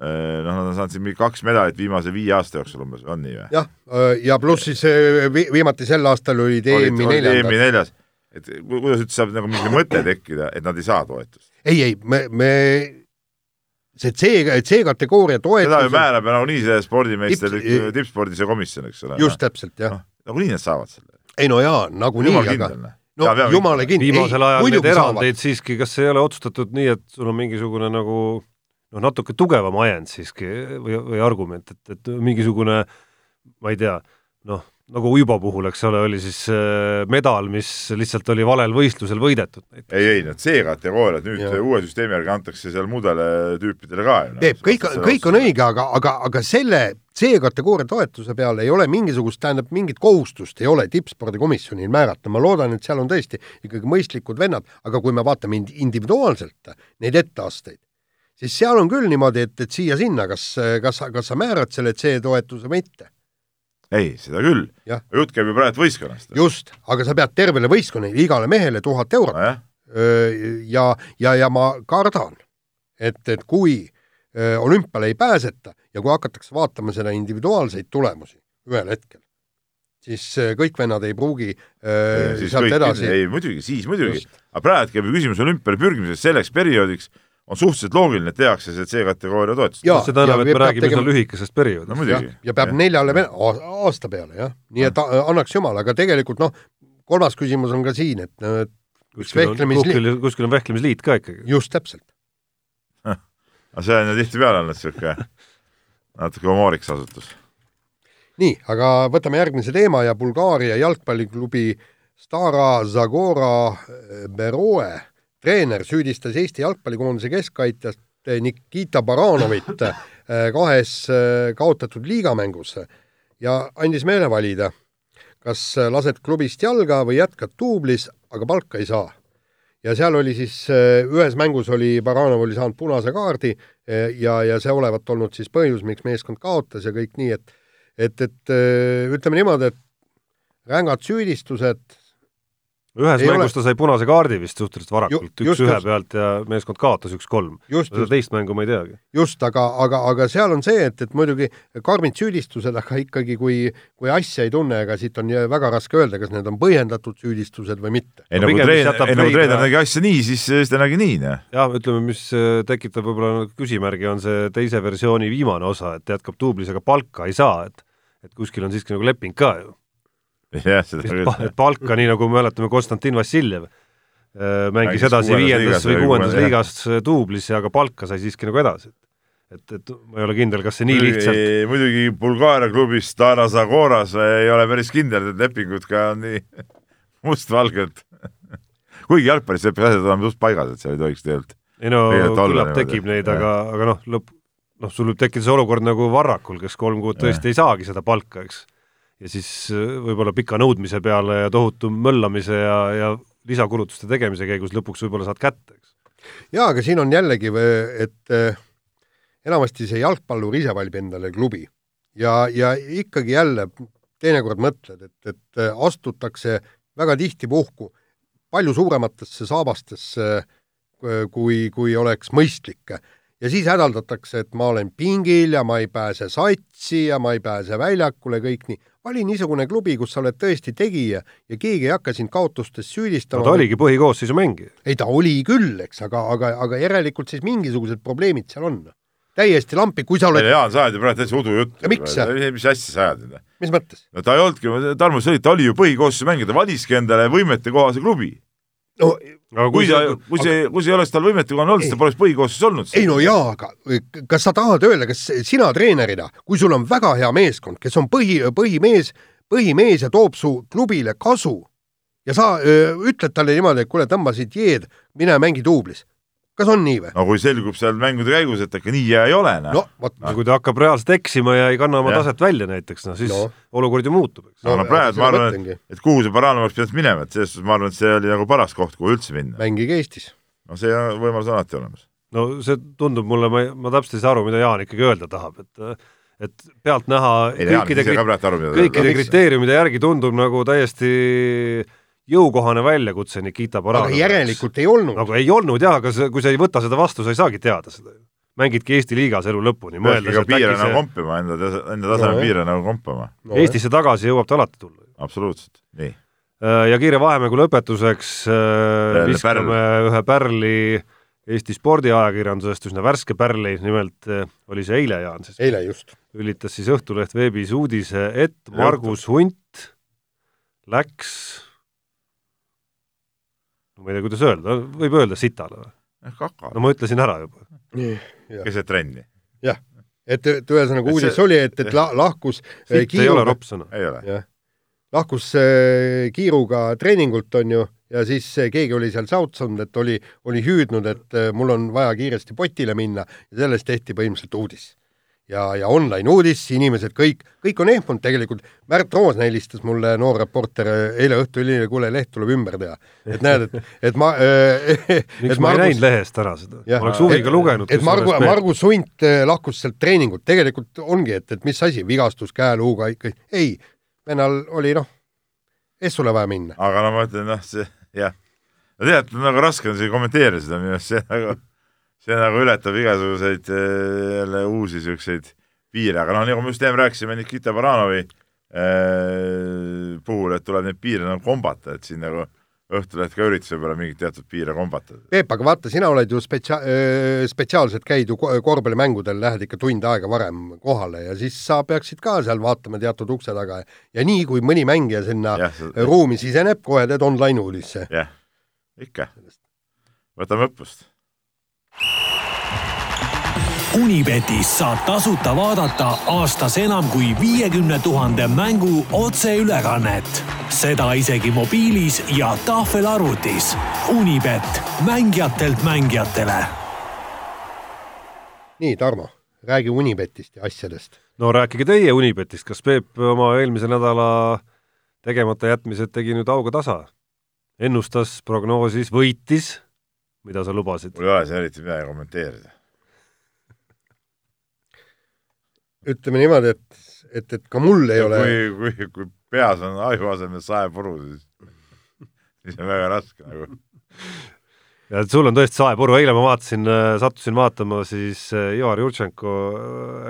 noh, nad on saanud siin mingi kaks medalit viimase viie aasta jooksul umbes, on nii või? jah, äh, ja pluss siis äh, vi viimati sel aastal olid EM-i neljandad. EM-i neljas, et kuidas üldse saab nagu mingi mõte tekkida, et nad ei saa toetust? ei, ei, me, me see C, C-kategooria toetus seda ju määrab ja nagunii see spordimeister tipp, tippspordis ja komisjon, eks ole. just täpselt, jah no,. nagunii nad saavad selle. ei no jaa, nagunii, aga noh. no jumala kindel. viimasel ajal neid erandeid saavad. siiski, kas ei ole otsustatud nii, et sul on mingisugune nagu noh, natuke tugevam ajend siiski või, või argument, et, et mingisugune ma ei tea, noh, nagu Uibo puhul, eks ole, oli siis äh, medal, mis lihtsalt oli valel võistlusel võidetud. ei, ei, need C-kategooriad nüüd ja. uue süsteemi järgi antakse seal muudele tüüpidele ka no,. Peep, kõik, kõik on õige, aga, aga, aga selle C-kategooria toetuse peale ei ole mingisugust, tähendab, mingit kohustust ei ole tippspordikomisjonil määrata, ma loodan, et seal on tõesti ikkagi mõistlikud vennad, aga kui me vaatame individuaalselt neid etteasteid, siis seal on küll niimoodi, et, et siia-sinna, kas, kas, kas sa määrad selle C-toetuse või mitte. ei, seda küll. jutt käib ju praegu võistkonnast. just, aga sa pead tervele võistkonnale, igale mehele tuhat eurot no,. ja, ja, ja ma kardan, et, et kui olümpiale ei pääseta ja kui hakatakse vaatama seda individuaalseid tulemusi ühel hetkel, siis kõik vennad ei pruugi öö, sealt edasi. ei muidugi, siis muidugi, aga praegu käib ju küsimus olümpiale pürgimises selleks perioodiks on suhteliselt loogiline, et tehakse see C-kategooria toetus. No, seda enam, et me räägime tegema... lühikesest perioodist no,. ja, ja peab ja. neljale aasta peale, jah. nii et annaks jumal, aga tegelikult noh, kolmas küsimus on ka siin, et, et kuskil on, kuskil, kuskil on vehklemisliit ka ikkagi. just täpselt. [LAUGHS] aga see on ju tihtipeale olnud niisugune natuke humooriks asutus. nii, aga võtame järgmise teema ja Bulgaaria jalgpalliklubi Stara Zagora Beroe treener süüdistas Eesti jalgpallikoondise keskkaitjast Nikita Baranovit äh, kahes äh, kaotatud liigamängus ja andis meile valida, kas lased klubist jalga või jätkad duublis, aga palka ei saa. ja seal oli siis, äh, ühes mängus oli, Baranov oli saanud punase kaardi ja, ja see olevat olnud siis põhjus, miks meeskond kaotas ja kõik nii, et et, et ütleme niimoodi, et rängad süüdistused ühes Ei mängus ole- ta sai punase kaardi vist suhteliselt varakult, üks just, ühe just. pealt ja meeskond kaotas üks-kolm. seda teist mängu ma ei teagi. just, aga, aga, aga seal on see, et, et muidugi karmid süüdistused, aga ikkagi, kui, kui asja ei tunne, ega siit on väga raske öelda, kas need on põhjendatud süüdistused või mitte. ei No nagu siis treener, ei nagu leida- treener nägi asja nii, siis siis ta nägi nii, noh. jah, ütleme, mis äh, tekitab võib-olla küsimärgi, on see teise versiooni viimane osa, et jätkab duublis, aga palka ei saa, et et kuskil on siiski nagu leping ka ju. Et palka, nii nagu me mäletame, Konstantin Vassiljev äh, mängis edasi viiendas või kuuendas liigas äh, duublis, aga palka sai siiski nagu edasi. et, et ma ei ole kindel, kas see nii lihtsalt muidugi Bulgaaria klubis Stara Zagoras ei ole päris kindel, et lepingud ka on nii [LAUGHS] mustvalged. kuigi jalgpallis peab asjad olema just paigas, et seal ei tohiks tegelikult. ei no küllap tekib neid, aga, aga noh, lõpp, noh, sul võib tekkida see olukord nagu Varrakul, kes kolm kuud tõesti ei saagi seda palka, eks. Ja siis äh, võib-olla pika nõudmise peale ja tohutu möllamise ja, ja lisakulutuste tegemise käigus lõpuks võib-olla saad kätte, eks. jaa, aga siin on jällegi, et eh, enamasti see jalgpallur ise valib endale klubi ja, ja ikkagi jälle teinekord mõtled, et, et astutakse väga tihti puhku palju suurematesse saabastesse, kui, kui oleks mõistlik. ja siis hädaldatakse, et ma olen pingil ja ma ei pääse satsi ja ma ei pääse väljakule, kõik nii. Vali niisugune klubi, kus sa oled tõesti tegija ja keegi ei hakka sind kaotustes süüdistama no ta oligi põhikoosseisu mängija. ei ta oli küll, eks, aga, aga, aga järelikult siis mingisugused probleemid seal on. täiesti lampi, kui sa oled, Jaan, sa ajad ju praegu täitsa udujuttu. Ja miks? mis asja sa ajad mis mõttes? no ta ei olnudki, Tarmo, see oli, ta oli ju põhikoosseisu mängija, ta valiski endale võimetekohase klubi. No aga kui kui ta kui see, kui see ei oleks tal võimetekohane olnud, siis ta poleks põhikoosseisus olnud. ei no jaa, aga kas sa tahad öelda, kas sina treenerina, kui sul on väga hea meeskond, kes on põhi, põhimees, põhimees ja toob su klubile kasu ja sa öö, ütled talle niimoodi, et kuule, tõmba siit jeed, mine mängi duublis. Kas on nii või? no kui selgub seal mängude käigus, et ega nii hea ei ole, no noh. vot, no kui ta hakkab reaalselt eksima ja ei kanna oma Jah. taset välja näiteks, noh siis No. no. olukord ju muutub, eks. no, no praegu ma arvan mõtlengi., et kuhu see Barano oleks pidanud minema, et selles suhtes ma arvan, et see oli nagu paras koht, kuhu üldse minna. mängige Eestis. no see võimalus on alati olemas. no see tundub mulle, ma ma täpselt ei saa aru, mida Jaan ikkagi öelda tahab, et et pealtnäha kõikide kõikide kriteeriumide järgi tundub nagu täiesti jõukohane väljakutse Nikita aga Baranov. järelikult ei olnud. nagu ei olnud jah, aga see, kui sa ei võta seda vastu, sa ei saagi teada seda ju. mängidki Eesti liigas elu lõpuni, mõeldes, et piire äkki nagu see kompima, enda, enda taseme No, piire nagu kompima. no, Eestisse tagasi jõuab ta alati tulla. absoluutselt, nii. ja kiire vahemängu lõpetuseks äh, viskame ühe pärli Eesti spordiajakirjandusest, üsna värske pärli, nimelt äh, oli see eile, Jaan siis, eile just. ülitas siis Õhtuleht veebis uudise, et Margus Hunt läks ma ei tea, kuidas öelda, võib öelda sitale või? kaka no ma ütlesin ära juba. keset trenni. et, et ühesõnaga Et uudis see- oli, et, et la, lahkus sitt ei ole ropp sõna. ei ole. jah, lahkus äh, kiiruga treeningult, on ju, ja siis keegi oli seal säutsunud, et oli, oli hüüdnud, et mul on vaja kiiresti potile minna ja sellest tehti põhimõtteliselt uudis. ja, ja online uudis, inimesed kõik, kõik on ehmunud tegelikult. Märt Roosna helistas mulle, noor reporter, eile õhtul oli, kuule, leht tuleb ümber teha. et näed, et, et ma äh, [LAUGHS] miks ma ei näinud lehest ära seda? Ma oleks huviga lugenud. et Margu, Margus Hunt äh, lahkus sealt treeningut, tegelikult ongi, et, et mis asi, vigastus käeluuga ikka, ei, vennal oli noh, Essule vaja minna. aga no ma ütlen, noh, see jah, no tead, nagu raske on siin kommenteerida seda minu arust, see nagu, see nagu ületab igasuguseid eh, jälle uusi siukseid piire, aga noh, nagu me just enne rääkisime Nikita Baranovi eh, puhul, et tuleb neid piire nagu kombata, et siin nagu Õhtuleht ka üritas võib-olla mingeid teatud piire kombata. Peep, aga vaata, sina oled ju spetsia-, spetsiaalselt käid ju ko- korvpallimängudel, lähed ikka tund aega varem kohale ja siis sa peaksid ka seal vaatama teatud ukse taga ja nii, kui mõni mängija sinna jah, ruumi siseneb, kohe teed online uudisse. jah, ikka. võtame õppust. Unibetis saab tasuta vaadata aastas enam kui viiekümne tuhande mängu otseülekannet. seda isegi mobiilis ja tahvelarvutis. Unibet, mängijatelt mängijatele nii, Tarmo, räägi Unibetist ja asjadest. no rääkige teie Unibetist, kas Peep oma eelmise nädala tegemata jätmised tegi nüüd auga tasa? ennustas, prognoosis, võitis, mida sa lubasid? mul ei ole siin eriti midagi kommenteerida. ütleme niimoodi, et, et, et ka mul ei ole, kui, kui, kui peas on aju asemel saepuru, siis siis on väga raske nagu. ja sul on tõesti saepuru, eile ma vaatasin, sattusin vaatama siis Ivar Jurtšenko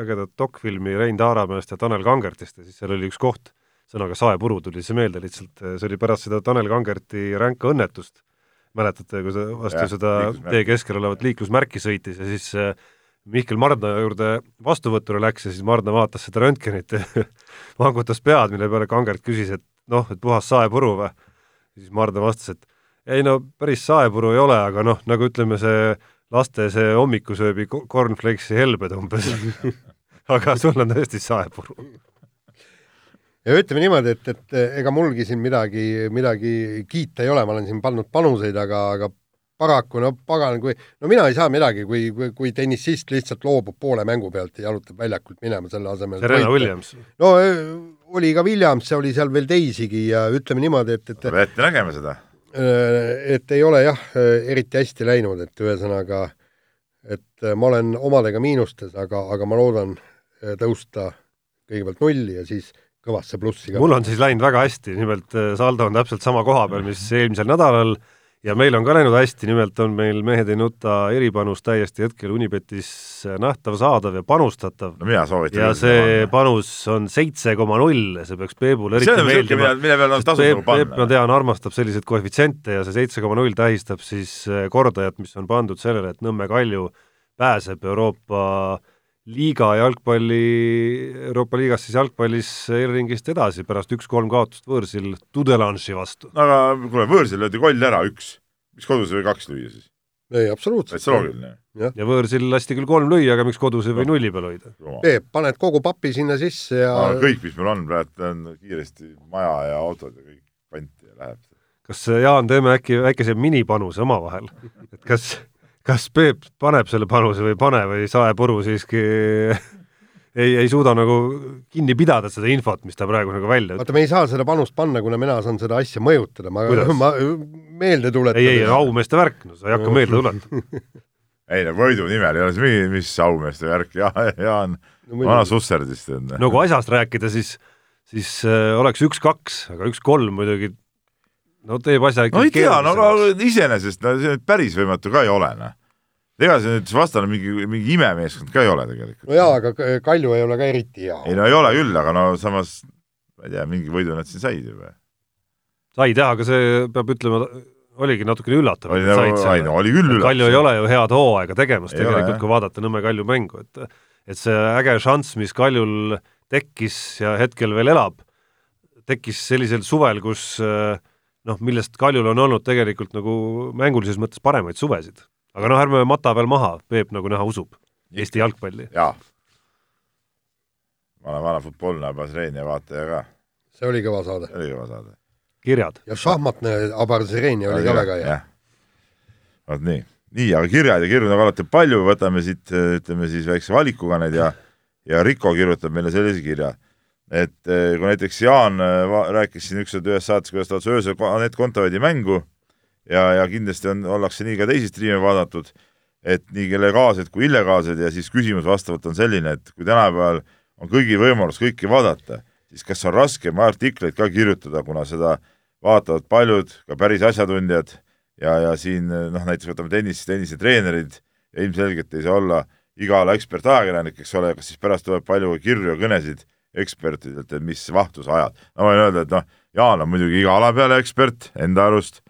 ägedat dokfilmi Rein Taaramäest ja Tanel Kangertist ja siis seal oli üks koht, sõnaga saepuru tuli see meelde lihtsalt, see oli pärast seda Tanel Kangerti ränka õnnetust. Mäletate, kui sa vastu ja, seda tee keskel olevat liiklusmärki sõitis ja siis Mihkel Mardna juurde vastuvõtule läks ja siis Mardna vaatas seda röntgenit ja [LAUGHS] vangutas pead, mille peale Kangert küsis, et noh, et puhas saepuru või. siis Mardna vastas, et ei no päris saepuru ei ole, aga noh, nagu ütleme, see laste see hommikusööbi cornflakesi helbed umbes. [LAUGHS] Aga sul on tõesti saepuru ja ütleme niimoodi, et, et ega mulgi siin midagi, midagi kiita ei ole, ma olen siin pannud panuseid, aga, aga paraku no pagan, kui, no mina ei saa midagi, kui, kui, kui tennisist lihtsalt loobub poole mängu pealt ja jalutab väljakult minema selle asemel. Serena Williams. no oli ka Williams, oli seal veel teisigi ja ütleme niimoodi, et, et peab ette nägema seda. et ei ole jah, eriti hästi läinud, et ühesõnaga, et ma olen omadega miinustes, aga, aga ma loodan tõusta kõigepealt nulli ja siis kõvasse plussi ka. mul on siis läinud väga hästi, nimelt äh, saldo on täpselt sama koha peal, mis [LAUGHS] eelmisel nädalal ja meil on ka läinud hästi, nimelt on meil Mehed ei nuta eripanus täiesti hetkel Unibetis nähtav, saadav ja panustatav. no mina soovitan. ja see panus on seitse koma null, see peaks Peebule eriti meeldima. mille peale on tasub nagu panna. Peep, ma tean, armastab selliseid koefitsiente ja see seitse koma null tähistab siis äh, kordajat, mis on pandud sellele, et Nõmme Kalju pääseb Euroopa liiga jalgpalli, Euroopa liigas siis jalgpallis eelringist edasi pärast üks-kolm kaotust võõrsil Tudelanši vastu. aga kuule, võõrsil löödi koll ära, üks. mis kodus või kaks lüüa siis? ei, absoluutselt. täitsa loogiline. ja võõrsil lasti küll kolm lüüa, aga miks kodus ei või nulli peal hoida? Peep, paned kogu papi sinna sisse ja no, kõik, mis meil on, praegu on kiiresti maja ja autod ja kõik panti ja läheb. kas, Jaan, teeme äkki väikese minipanuse omavahel, et kas kas Peep paneb selle panuse või ei pane või saepuru siiski [LAUGHS] ei, ei suuda nagu kinni pidada seda infot, mis ta praegu nagu välja ütleb. vaata, me ei saa seda panust panna, kuna mina saan seda asja mõjutada, ma, ma meelde tuletan. ei, ei, aumeeste värk, no sa ei hakka meelde tuletama [LAUGHS] ei no võidu nimel ei ole see mingi, mis aumeeste värk ja, Jaan no, vana susserdist on. no kui asjast rääkida, siis, siis äh, oleks üks-kaks, aga üks-kolm muidugi no teeb asja ikka no ei tea, no aga iseenesest no see päris võimatu ka ei ole, noh. Ega see nüüd vastane mingi, mingi imemeeskond ka ei ole tegelikult. no jaa, aga Kalju ei ole ka eriti hea. ei no ei ole küll, aga no samas ma ei tea, mingi võidu nad siin said ju või? said jah, aga see peab ütlema, oligi natukene üllatav. oli nagu, ei no oli küll üllatav. Kalju ei ole ju head hooaega tegemas ei tegelikult, kui vaadata Nõmme Kalju mängu, et et see äge šanss, mis Kaljul tekkis ja hetkel veel elab, tekkis sellisel suvel, kus äh, noh, millest Kaljul on olnud tegelikult nagu mängulises mõttes paremaid suvesid. Aga noh, ärme mata veel maha, Peep nagu näha usub Eesti jalgpalli. jaa. ma olen vana futboolne Abazreeni vaataja ka. see oli kõva saade. see oli kõva saade. kirjad. ja šahmatne Abazreeni oli ka väga hea. vot nii, nii, aga kirjad ja kirju nagu alati palju, võtame siit, ütleme siis väikse valikuga need ja ja Riko kirjutab meile sellise kirja et eh, kui näiteks Jaan eh, rääkis siin ükskord ühes saates, kuidas ta vaatas öösel Anett Kontaveidi mängu ja, ja kindlasti on, ollakse nii ka teisi striime vaadatud, et nii legaalsed kui illegaalsed ja siis küsimus vastavalt on selline, et kui tänapäeval on kõigil võimalus kõike vaadata, siis kas on raskem artikleid ka kirjutada, kuna seda vaatavad paljud, ka päris asjatundjad ja, ja siin noh, näiteks võtame tennis, tennisetreenerid ilmselgelt ei saa olla iga ala ekspertajakirjanik, eks ole, kas siis pärast tuleb palju kirju ja kõnesid ekspertidelt, et mis vahtu sa ajad. ma võin öelda, et noh, Jaan on muidugi iga ala peale ekspert enda arust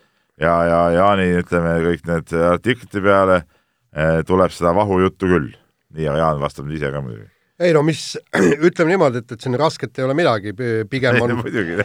ja, ja Jaani, ütleme, kõik need artiklite peale eh, tuleb seda vahujuttu küll. nii, aga Jaan vastab nüüd ise ka muidugi ei no mis, [CLEARS THROAT] ütleme niimoodi, et, et siin rasket ei ole midagi, pigem on [LAUGHS] muidugi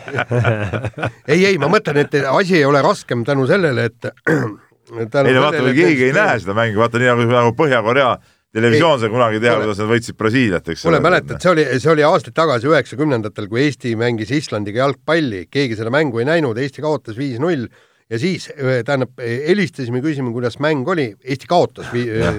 [LAUGHS] ei, ei, ma mõtlen, et asi ei ole raskem tänu sellele, et [CLEARS THROAT] tänu ei no vaata, keegi ei näe seda mängu, vaata nii nagu, nagu Põhja-Korea televisioon sai kunagi teha, kuidas nad võitsid Brasiiliat, eks ole. mäletad, see oli, see oli aastaid tagasi, üheksakümnendatel, kui Eesti mängis Islandiga jalgpalli, keegi seda mängu ei näinud, Eesti kaotas viis-null ja siis tähendab, helistasime, küsime, kuidas mäng oli, Eesti kaotas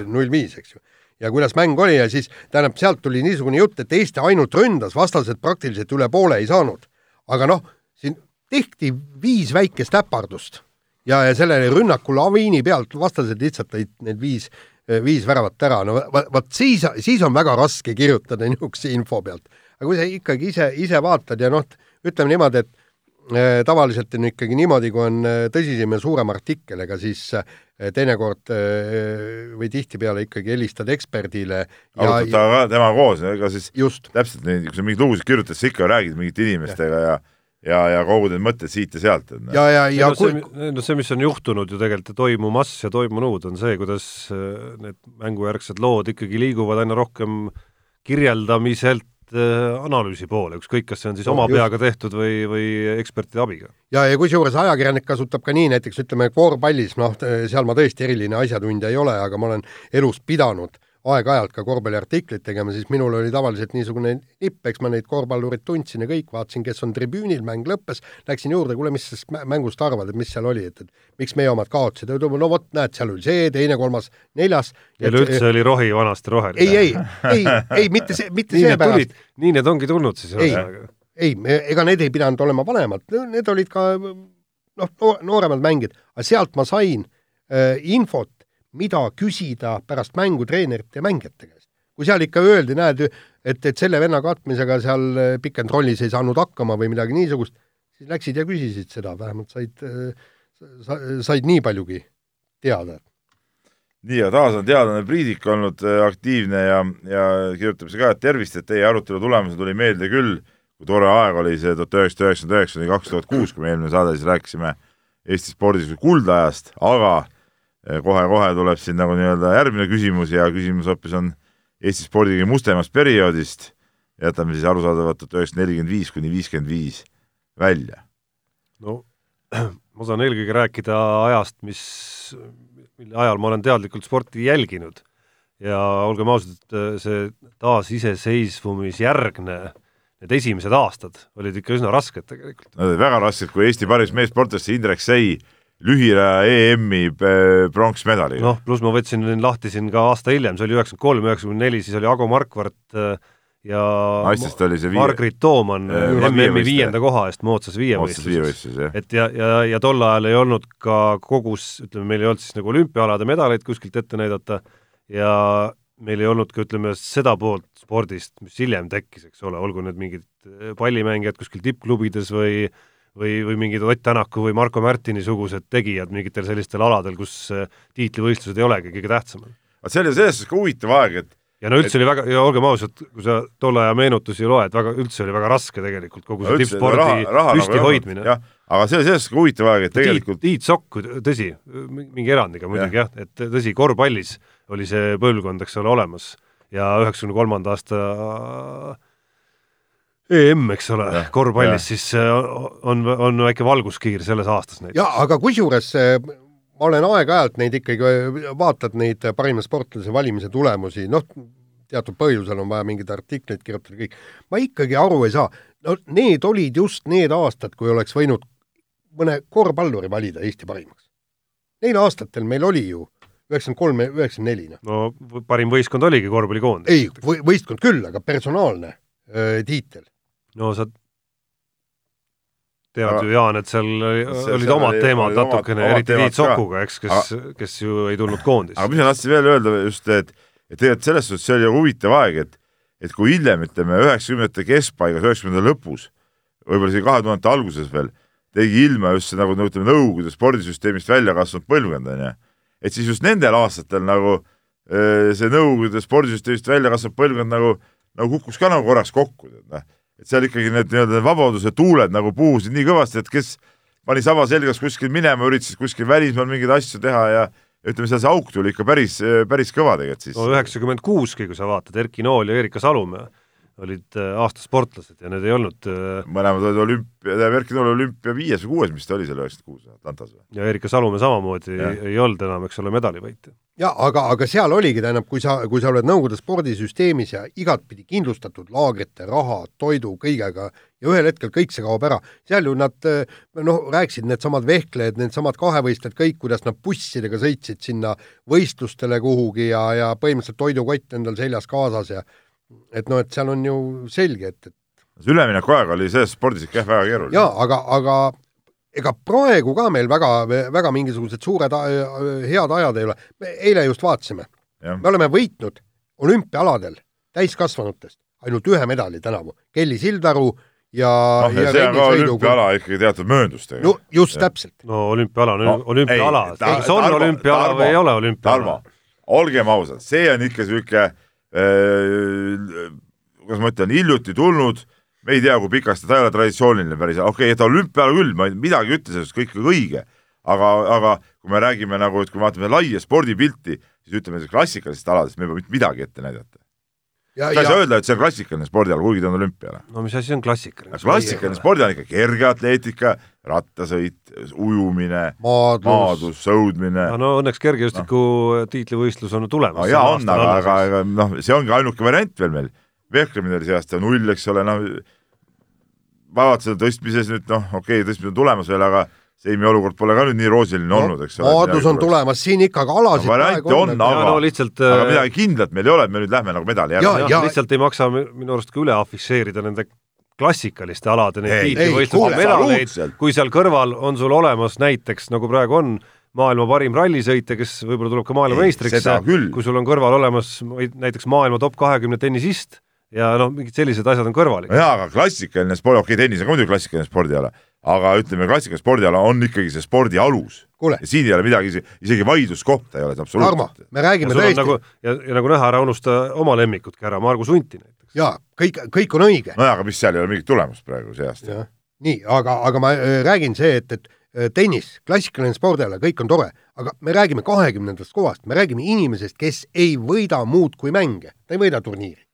null viis, eks ju. ja kuidas mäng oli ja siis tähendab, sealt tuli niisugune jutt, et Eesti ainult ründas, vastased praktiliselt üle poole ei saanud. aga noh, siin tehti viis väikest äpardust ja, ja sellele rünnaku laviini pealt vastased lihtsalt lõid need viis Eh, viis väravat ära, no vot siis, siis on väga raske kirjutada [LAUGHS] niisuguse info pealt. aga kui sa ikkagi ise, ise vaatad ja noh, ütleme niimoodi, et äh, tavaliselt on ikkagi niimoodi, kui on äh, tõsisem ja suurem artikkel, ega siis teinekord või tihtipeale ikkagi helistad eksperdile arutad temaga tema koos, ega siis just. täpselt nii, kui sa mingeid lugusid kirjutad, siis ikka räägid mingite inimestega ja, ja ja, ja kogud need mõtted siit ja sealt. Noh. ja, ja, ja no, kui... see, no see, mis on juhtunud ju tegelikult ja toimumas ja toimunud, on see, kuidas äh, need mängujärgsed lood ikkagi liiguvad aina rohkem kirjeldamiselt äh, analüüsi poole, ükskõik, kas see on siis no, oma just. peaga tehtud või, või ekspertide abiga. ja, ja kusjuures ajakirjanik kasutab ka nii, näiteks ütleme korvpallis, noh, seal ma tõesti eriline asjatundja ei ole, aga ma olen elus pidanud aeg-ajalt ka korvpalliartiklit tegema, siis minul oli tavaliselt niisugune nipp, eks ma neid korvpallureid tundsin ja kõik, vaatasin, kes on tribüünil, mäng lõppes, läksin juurde, kuule, mis sellest mängust arvad, et mis seal oli, et, et miks meie omad kaotasid, no vot, näed, seal oli see, teine, kolmas, neljas. üleüldse oli rohi vanasti roheline. ei, ei, ei, ei mitte see, mitte seepärast. nii need ongi tulnud siis ühesõnaga. ei, ega need ei pidanud olema vanemad, need olid ka noh, nooremad mängijad, aga sealt ma sain äh, infot, mida küsida pärast mängu treenerite ja mängijate käest. kui seal ikka öeldi, näed, et, et selle venna katmisega seal äh, pick and rollis ei saanud hakkama või midagi niisugust, siis läksid ja küsisid seda, vähemalt said, äh, said nii paljugi teada. nii, ja taas on teadlane Priidik olnud äh, aktiivne ja, ja kirjutab see ka, et tervist, et teie arutelu tulemusel tuli meelde küll, kui tore aeg oli see tuhat üheksasada üheksakümmend üheksa kuni kaks tuhat kuus, kui me eelmine saade siis rääkisime Eesti spordis kuldajast, aga kohe-kohe tuleb siin nagu nii-öelda järgmine küsimus ja küsimus hoopis on Eesti spordi kõige mustemast perioodist, jätame siis arusaadavalt tuhat üheksasada nelikümmend viis kuni viiskümmend viis välja. no [CLEARS THROAT] ma saan eelkõige rääkida ajast, mis, mille ajal ma olen teadlikult sporti jälginud ja olgem ausad, et see taasiseseisvumisjärgne need esimesed aastad olid ikka üsna rasked tegelikult. Nad olid väga rasked, kui Eesti parim meessportlane Indrek Sei lühiraja EM-i äh, pronksmedaliga. noh, pluss ma võtsin lahti siin ka aasta hiljem, see oli üheksakümmend kolm, üheksakümmend neli, siis oli Ago Markvart äh, ja naistest oli see viie... Margrit Tooman äh, MM-i viienda koha eest moodsas viievõistluses. et ja, ja, ja tol ajal ei olnud ka kogus, ütleme, meil ei olnud siis nagu olümpiaalade medaleid kuskilt ette näidata ja meil ei olnud ka, ütleme, seda poolt spordist, mis hiljem tekkis, eks ole, olgu need mingid pallimängijad kuskil tippklubides või äh, või, või mingid Ott Tänaku või Marko Märtini sugused tegijad mingitel sellistel aladel, kus äh, tiitlivõistlused ei olegi kõige tähtsamad. aga see oli selles suhtes ka huvitav aeg, et ja no üldse et... oli väga, ja olgem ausad, kui sa tolle aja meenutusi loed, väga, üldse oli väga raske tegelikult kogu see tippspordi püsti hoidmine. jah, aga see oli selles suhtes ka huvitav aeg, et tegelikult Tiit, Tiit Sokk, tõsi, mingi erandiga muidugi jah ja,, et tõsi, korvpallis oli see põlvkond, eks ole, olemas ja üheksakümne kolmanda aasta EM, eks ole, korvpallis, siis äh, on, on väike valguskiir selles aastas näiteks. jaa, aga kusjuures äh, ma olen aeg-ajalt neid ikkagi, vaatad neid parima sportlase valimise tulemusi, noh, teatud põhjusel on vaja mingeid artikleid kirjutada, kõik, ma ikkagi aru ei saa, no need olid just need aastad, kui oleks võinud mõne korvpalluri valida Eesti parimaks. Neil aastatel meil oli ju üheksakümmend kolm ja üheksakümmend neli, noh. no parim võistkond oligi korvpallikoondis. ei, võistkond küll, aga personaalne öö, tiitel no sa tead ju, Jaan, et seal see, olid omad oli, teemad oli natukene, eriti Tiit Sokuga, eks, kes, kes ju ei tulnud koondisse. aga mis ma tahtsin veel öelda just, et et tegelikult selles suhtes see oli huvitav aeg, et et kui hiljem, ütleme üheksakümnendate keskpaigas, üheksakümnendate lõpus, võib-olla isegi kahe tuhandete alguses veel, tegi ilma just see nagu no ütleme, Nõukogude spordisüsteemist välja kasvanud põlvkond, on ju, et siis just nendel aastatel nagu see Nõukogude spordisüsteemist välja kasvanud põlvkond nagu, nagu kukkus ka nagu korraks kokku, tead noh et seal ikkagi need nii-öelda vabaduse tuuled nagu puhusid nii kõvasti, et kes pani saba selgas kuskil minema, üritas kuskil välismaal mingeid asju teha ja ütleme, seal see auk tuli ikka päris, päris kõva tegelikult siis. no üheksakümmend kuuski, kui sa vaatad, Erki Nool ja Erika Salumäe olid äh, aastasportlased ja need ei olnud äh, mõlemad olid olümpia, tähendab Erki Nool olümpia viies või kuues, mis ta oli seal üheksakümmend kuus Atlantas või? ja Erika Salumäe samamoodi ja. ei, ei olnud enam, eks ole, medalivõitja. ja aga, aga seal oligi, tähendab, kui sa, kui sa oled Nõukogude spordisüsteemis ja igatpidi kindlustatud laagrite, raha, toidu, kõigega ja ühel hetkel kõik see kaob ära, seal ju nad noh, rääkisid needsamad vehklejad, needsamad kahevõistlejad, kõik, kuidas nad bussidega sõitsid sinna võistlustele kuhugi ja, ja põhimõtteliselt toidukott endal seljas kaasas ja et noh, et seal on ju selge, et, et see üleminekuaeg oli selles spordis ikka jah, väga keeruline. jaa, aga, aga ega praegu ka meil väga, väga mingisugused suured head ajad ei ole. eile just vaatasime. me oleme võitnud olümpiaaladel täiskasvanutest ainult ühe medali tänavu. Kelly Sildaru ja noh, ja see on ka olümpiaala ikkagi teatud mööndustega no just täpselt. no olümpiaala on No, olümpiaala kas on Tarmo- olümpiaala Tarmo- või ei ole Tarmo olümpiaala?, olgem ausad, see on ikka sihuke äh,, kuidas ma ütlen, hiljuti tulnud, me ei tea, kui pikast, ta ei ole traditsiooniline päris, okei okay,, ta olümpiaala küll, ma ei, midagi ei ütle sellest, kõik õige, aga, aga kui me räägime nagu, et kui me vaatame laia spordipilti, siis ütleme, klassikalisest aladest me ei pea mitte midagi ette näidata. Sa ei saa öelda, et see on klassikaline spordiala, kuigi ta on olümpiaala. no mis asi on klassikaline? klassikaline spordiala on ikka kergeatleetika, rattasõit, ujumine, maadlus, sõudmine? No, no õnneks kergejõustiku tiitlivõistlus on tulemas. No jaa, on, aga, aga, aga noh, see ongi ainuke variant veel meil. Vehklemine oli see aasta null, eks ole, noh, vaevalt seda tõstmises nüüd noh, okei okay,, tõstmine on tulemas veel, aga seimi olukord pole ka nüüd nii roosiline no, olnud, eks ole. maadlus on tulemas, siin ikkagi alasid No variante on, aga aga- no lihtsalt aga äh, midagi kindlat meil ei ole, et me nüüd lähme nagu medali järgi. lihtsalt ei maksa mi- minu arust ka üle afišeerida nende klassikaliste alade neid Ei, ei, tiitlivõistluste medaleid kui seal kõrval on sul olemas näiteks nagu praegu on maailma parim rallisõitja, kes võib-olla tuleb ka Ei, maailmameistriks seda, küll. kui sul on kõrval olemas näiteks maailma top kahekümne tennisist ja noh, mingid sellised asjad on kõrval. jaa, aga klassikaline sport, okei okay,, tennis on ka muidugi klassikaline spordiala, aga ütleme, klassikaline spordiala on ikkagi see spordi alus. Siin ei ole midagi, isegi vaidluskohta ei ole absoluutselt., me räägime ja, tõesti nagu, ja, ja nagu näha, ära unusta oma lemmikutki ära, Margus Unti näiteks. ja kõik, kõik on õige. nojah, aga mis seal ei ole mingit tulemust praegu see aasta. nii, aga, aga ma äh, räägin see, et, et äh, tennis, klassikaline spordiala, kõik on tore, aga me räägime kahekümnendast kohast, me räägime inimesest, kes ei võida muud kui mänge, ta ei võida turniiri.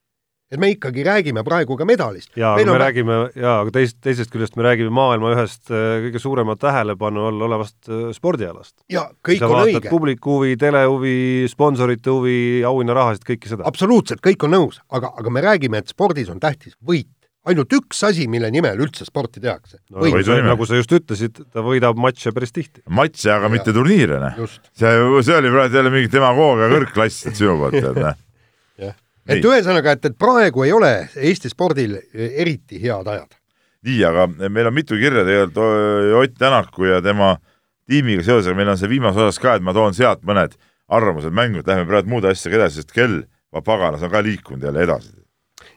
Et me ikkagi räägime praegu ka medalist. ja aga me räägime ja aga teisest, teisest küljest me räägime maailma ühest äh, kõige suurema tähelepanu all olevast äh, spordialast. ja kõik on õige, publiku huvi, telehuvi, sponsorite huvi, auhinnarahasid, kõike seda. absoluutselt kõik on nõus, aga, aga me räägime, et spordis on tähtis võit. ainult üks asi, mille nimel üldse sporti tehakse no,. nagu sa just ütlesid, ta võidab matše päris tihti. matše, aga mitte turniire, noh. just. see, see oli praegu jälle mingi demagoogia kõrgklass sinu poolt, tead, noh. Et ühesõnaga, et, et praegu ei ole Eesti spordil eh, eriti head ajad. nii, aga meil on mitu kirja tegelikult Ott Tänaku ja tema tiimiga seoses, aga meil on see viimase osas ka, et ma toon sealt mõned arvamused mängu, et lähme praegu muude asjadega edasi, sest kell, paganas, on ka liikunud jälle edasi.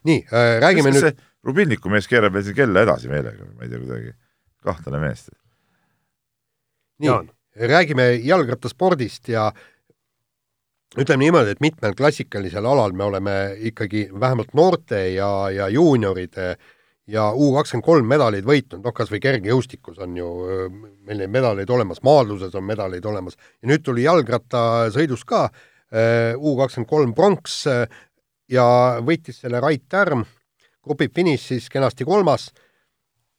nii äh,, räägime kas nüüd, see Rubinniku mees keerab meil siin kella edasi meelega, ma ei tea kuidagi, kahtlane mees. nii räägime jalgrattaspordist ja ütleme niimoodi, et mitmel klassikalisel alal me oleme ikkagi vähemalt noorte ja, ja juunioride ja U kakskümmend kolm medaleid võitnud, noh kas või kergejõustikus on ju meil neid medaleid olemas, maadluses on medaleid olemas. Ja nüüd tuli jalgrattasõidus ka U kakskümmend kolm pronks öö, ja võitis selle Rait Tärm, grupi finiš siis kenasti kolmas.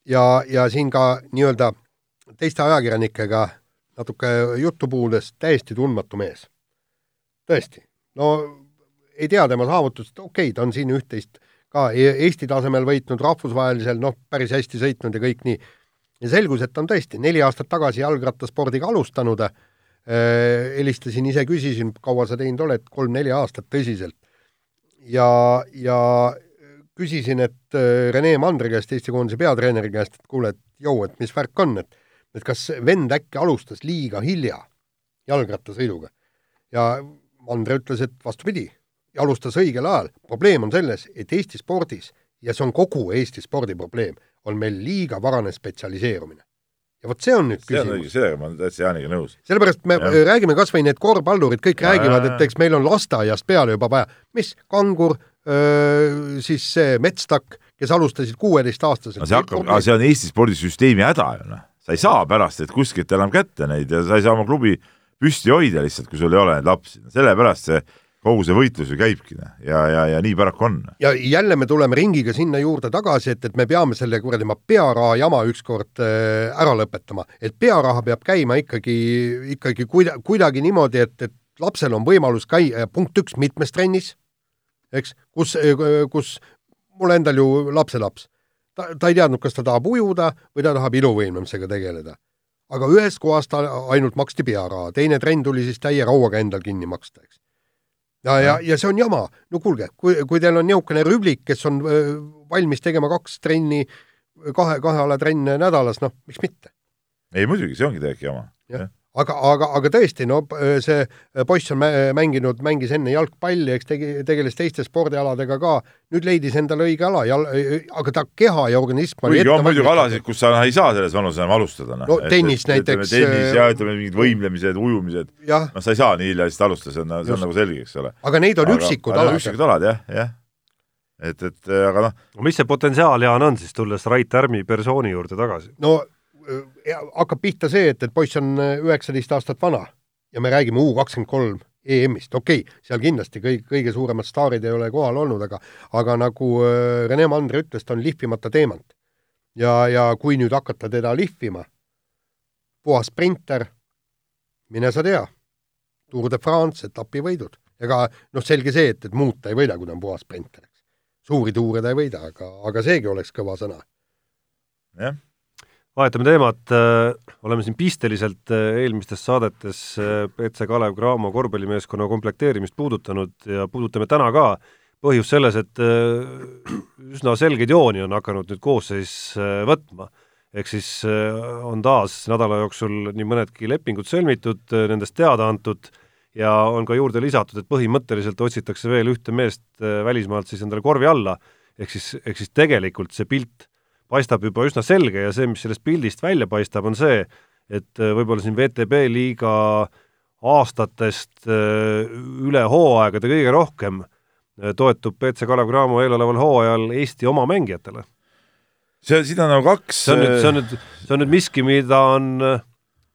Ja, ja siin ka nii-öelda teiste ajakirjanikega natuke juttu puhudes täiesti tundmatu mees. tõesti, no ei tea tema saavutust, okei okay,, ta on siin üht-teist ka E- Eesti tasemel võitnud, rahvusvahelisel noh, päris hästi sõitnud ja kõik nii. ja selgus, et ta on tõesti neli aastat tagasi jalgrattaspordiga alustanud äh,. helistasin ise, küsisin, kaua sa teinud oled, kolm-neli aastat tõsiselt. ja, ja küsisin, et äh, Rene Mandri käest, Eesti koondise peatreeneri käest, et kuule, et jõu, et mis värk on, et et kas vend äkki alustas liiga hilja jalgrattasõiduga ja Andre ütles, et vastupidi, alustas õigel ajal. probleem on selles, et Eesti spordis ja see on kogu Eesti spordi probleem, on meil liiga varane spetsialiseerumine. ja vot see on nüüd see küsimus. sellega ma olen täitsa Jaaniga nõus. sellepärast me ja. räägime kas või need korvpallurid, kõik Ja, räägivad, et eks meil on lasteaiast peale juba vaja, mis, kangur, siis see Metstak, kes alustasid kuueteistaastaselt. see hakkab, aga see on Eesti spordisüsteemi häda ju noh, sa ei saa pärast, et kuskilt enam kätte neid ja sa ei saa oma klubi püsti hoida lihtsalt, kui sul ei ole lapsi, sellepärast see kogu see võitlus ju käibki noh, ja, ja, ja nii paraku on. ja jälle me tuleme ringiga sinna juurde tagasi, et, et me peame selle kuradi oma pearaha jama ükskord äh, ära lõpetama, et pearaha peab käima ikkagi, ikkagi kuida-, kuidagi niimoodi, et, et lapsel on võimalus käia, punkt üks, mitmes trennis, eks, kus, kus mul endal ju lapselaps, ta, ta ei teadnud, kas ta tahab ujuda või ta tahab iluvõimlemisega tegeleda. Aga ühest kohast ta ainult maksti pearaha, teine trenn tuli siis täie rauaga endal kinni maksta, eks. Ja, ja, ja see on jama, no kuulge, kui, kui teil on niisugune rüblik, kes on valmis tegema kaks trenni, kahe, kahe ala trenne nädalas, noh, miks mitte. ei muidugi, see ongi tegelikult jama. Aga, aga, aga tõesti, no see poiss on mänginud, mängis enne jalgpalli, eks tegi, tegeles teiste spordialadega ka, nüüd leidis endale õige ala aga ta keha ja organism kuigi on muidugi alasid, kus sa ei saa selles vanuses enam alustada. no tennis et, näiteks. tennis ja ütleme, mingid võimlemised, ujumised, noh, sa ei saa nii hilja lihtsalt alustada, see on, see on nagu selge, eks ole. aga neid on aga, üksikud alad. üksikud alad, jah, jah et, et aga noh. mis see potentsiaal, Jaan, on siis, tulles Rait Härmi persooni juurde tagasi? no hakkab pihta see, et, et poiss on äh, üheksateist aastat vana ja me räägime U kakskümmend kolm EM-ist, okei okay,, seal kindlasti kõik, kõige suuremad staarid ei ole kohal olnud, aga aga nagu äh, Rene Mandri ütles, ta on lihvimata teemant. ja, ja kui nüüd hakata teda lihvima, puhas sprinter, mine sa tea, Tour de France, etapivõidud. ega noh, selge see, et, et muud ta ei võida, kui ta on puhas sprinter, suuri tuure ta ei võida, aga, aga seegi oleks kõva sõna. jah vahetame teemat, äh, oleme siin pisteliselt äh, eelmistes saadetes BC äh, Kalev Cramo korvpallimeeskonna komplekteerimist puudutanud ja puudutame täna ka, põhjus selles, et üsna selgeid jooni on hakanud nüüd koosseis võtma. ehk siis on taas nädala jooksul nii mõnedki lepingud sõlmitud, nendest teada antud ja on ka juurde lisatud, et põhimõtteliselt otsitakse veel ühte meest välismaalt siis endale korvi alla, ehk siis, ehk siis tegelikult see pilt paistab juba üsna selge ja see, mis sellest pildist välja paistab, on see, et äh, võib-olla siin VTB liiga aastatest äh, üle hooaegade kõige rohkem äh, toetub BC Kalev Cramo eeloleval hooajal Eesti oma mängijatele. see, siin on nagu kaks see on nüüd, see on nüüd, see on nüüd miski, mida on,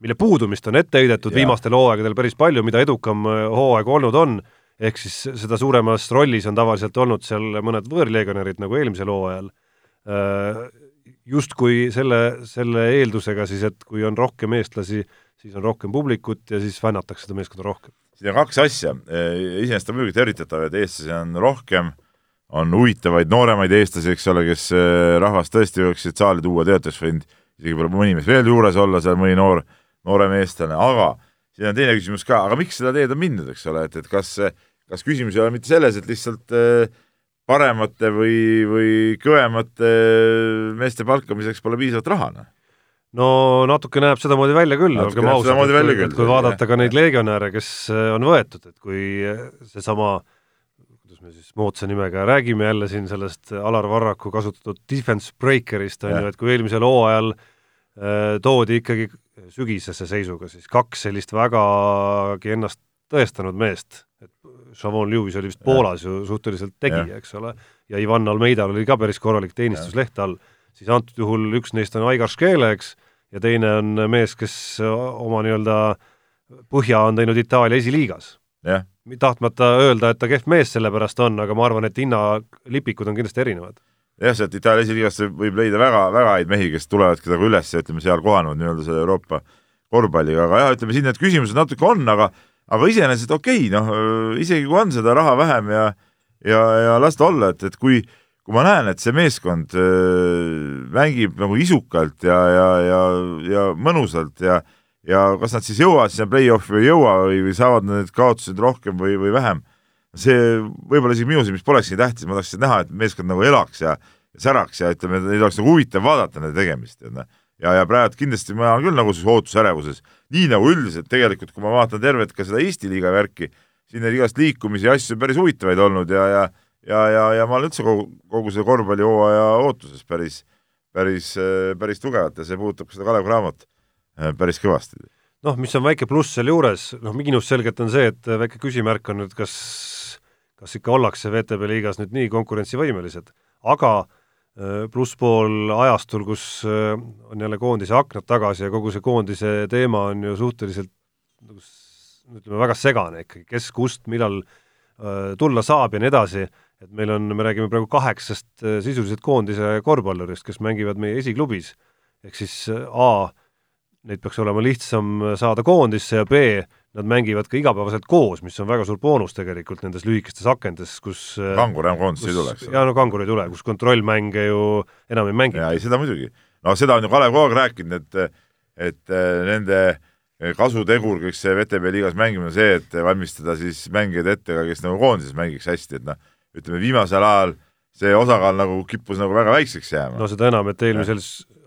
mille puudumist on ette heidetud viimastel hooaegadel päris palju, mida edukam hooaeg olnud on, ehk siis seda suuremas rollis on tavaliselt olnud seal mõned võõrleegionärid, nagu eelmisel hooajal justkui selle, selle eeldusega siis, et kui on rohkem eestlasi, siis on rohkem publikut ja siis fännatakse seda meeskonda rohkem. siin on kaks asja, iseenesest on muidugi tervitatav, et eestlasi on rohkem, on huvitavaid nooremaid eestlasi, eks ole, kes eh, rahvast tõesti võiksid saali tuua, teate, oleks võinud isegi võib-olla mõni mees veel juures olla, seal mõni noor, noorem eestlane, aga siin on teine küsimus ka, aga miks seda teed on mindud, eks ole, et, et kas, kas küsimus ei ole mitte selles, et lihtsalt äh, paremate või, või kõvemate meeste palkamiseks pole piisavalt raha, noh. No natuke näeb sedamoodi välja küll, olgem ausad, et kui vaadata ka neid legionäre, kes äh, on võetud, et kui äh, seesama kuidas me siis moodsa nimega räägime jälle siin sellest Alar Varraku kasutatud defense breaker'ist, on ju, et kui eelmisel hooajal äh, toodi ikkagi sügisese seisuga siis kaks sellist vägagi ennast tõestanud meest, et Chavon Lewis oli vist Poolas ju suhteliselt tegija, eks ole, ja Ivan Almeidal oli ka päris korralik teenistus leht all, siis antud juhul üks neist on Aigar Škele, eks, ja teine on mees, kes oma nii-öelda põhja on teinud Itaalia esiliigas. tahtmata öelda, et ta kehv mees sellepärast on, aga ma arvan, et hinnalipikud on kindlasti erinevad. Jah, sealt Itaalia esiliigasse võib leida väga, väga häid mehi, kes tulevadki nagu üles ja ütleme, seal kohanevad nii-öelda selle Euroopa korvpalliga, aga jah, ütleme siin need küsimused natuke on, aga aga iseenesest okei okay,, noh, isegi kui on seda raha vähem ja ja, ja las ta olla, et, et kui, kui ma näen, et see meeskond äh, mängib nagu isukalt ja, ja, ja, ja mõnusalt ja ja kas nad siis jõuavad sinna play-off'i või ei jõua või, või saavad need kaotused rohkem või, või vähem, see võib-olla isegi minu silmis poleks nii tähtis, ma tahaks näha, et meeskond nagu elaks ja säraks ja ütleme, neil oleks nagu huvitav vaadata nende tegemist, et noh ja, ja praegu kindlasti ma olen küll nagu siis ootusärevuses, nii nagu üldiselt tegelikult, kui ma vaatan tervet ka seda Eesti liiga värki, siin neid igast liikumisi ja asju päris huvitavaid olnud ja, ja ja, ja, ja ma olen üldse kogu, kogu selle korvpallihooaja ootuses päris, päris, päris tugevalt ja see puudutab ka seda Kalev Cramot äh, päris kõvasti. noh, mis on väike pluss sealjuures, noh miinus selgelt on see, et väike küsimärk on nüüd, kas, kas ikka ollakse VTB liigas nüüd nii konkurentsivõimelised, aga Äh, plusspool ajastul, kus äh, on jälle koondise aknad tagasi ja kogu see koondise teema on ju suhteliselt nagu ütleme, väga segane ikkagi, kes kust, millal äh, tulla saab ja nii edasi, et meil on, me räägime praegu kaheksast sisuliselt koondise korvpallurist, kes mängivad meie esiklubis, ehk siis A, neid peaks olema lihtsam saada koondisse ja B, nad mängivad ka igapäevaselt koos, mis on väga suur boonus tegelikult nendes lühikestes akendes, kus äh, kangur enam koondisse ei tule, eks ole? jaa, no kangur ei tule, kus kontrollmänge ju enam ei mängita. jaa, ei seda muidugi. no seda on ju Kalev kogu aeg rääkinud, et et äh, nende kasutegur kõik see VTB liigas mängimine on see, et valmistada siis mängijaid ette ka, kes nagu koondises mängiks hästi, et noh, ütleme viimasel ajal see osakaal nagu kippus nagu väga väikseks jääma. no seda enam, et eelmisel,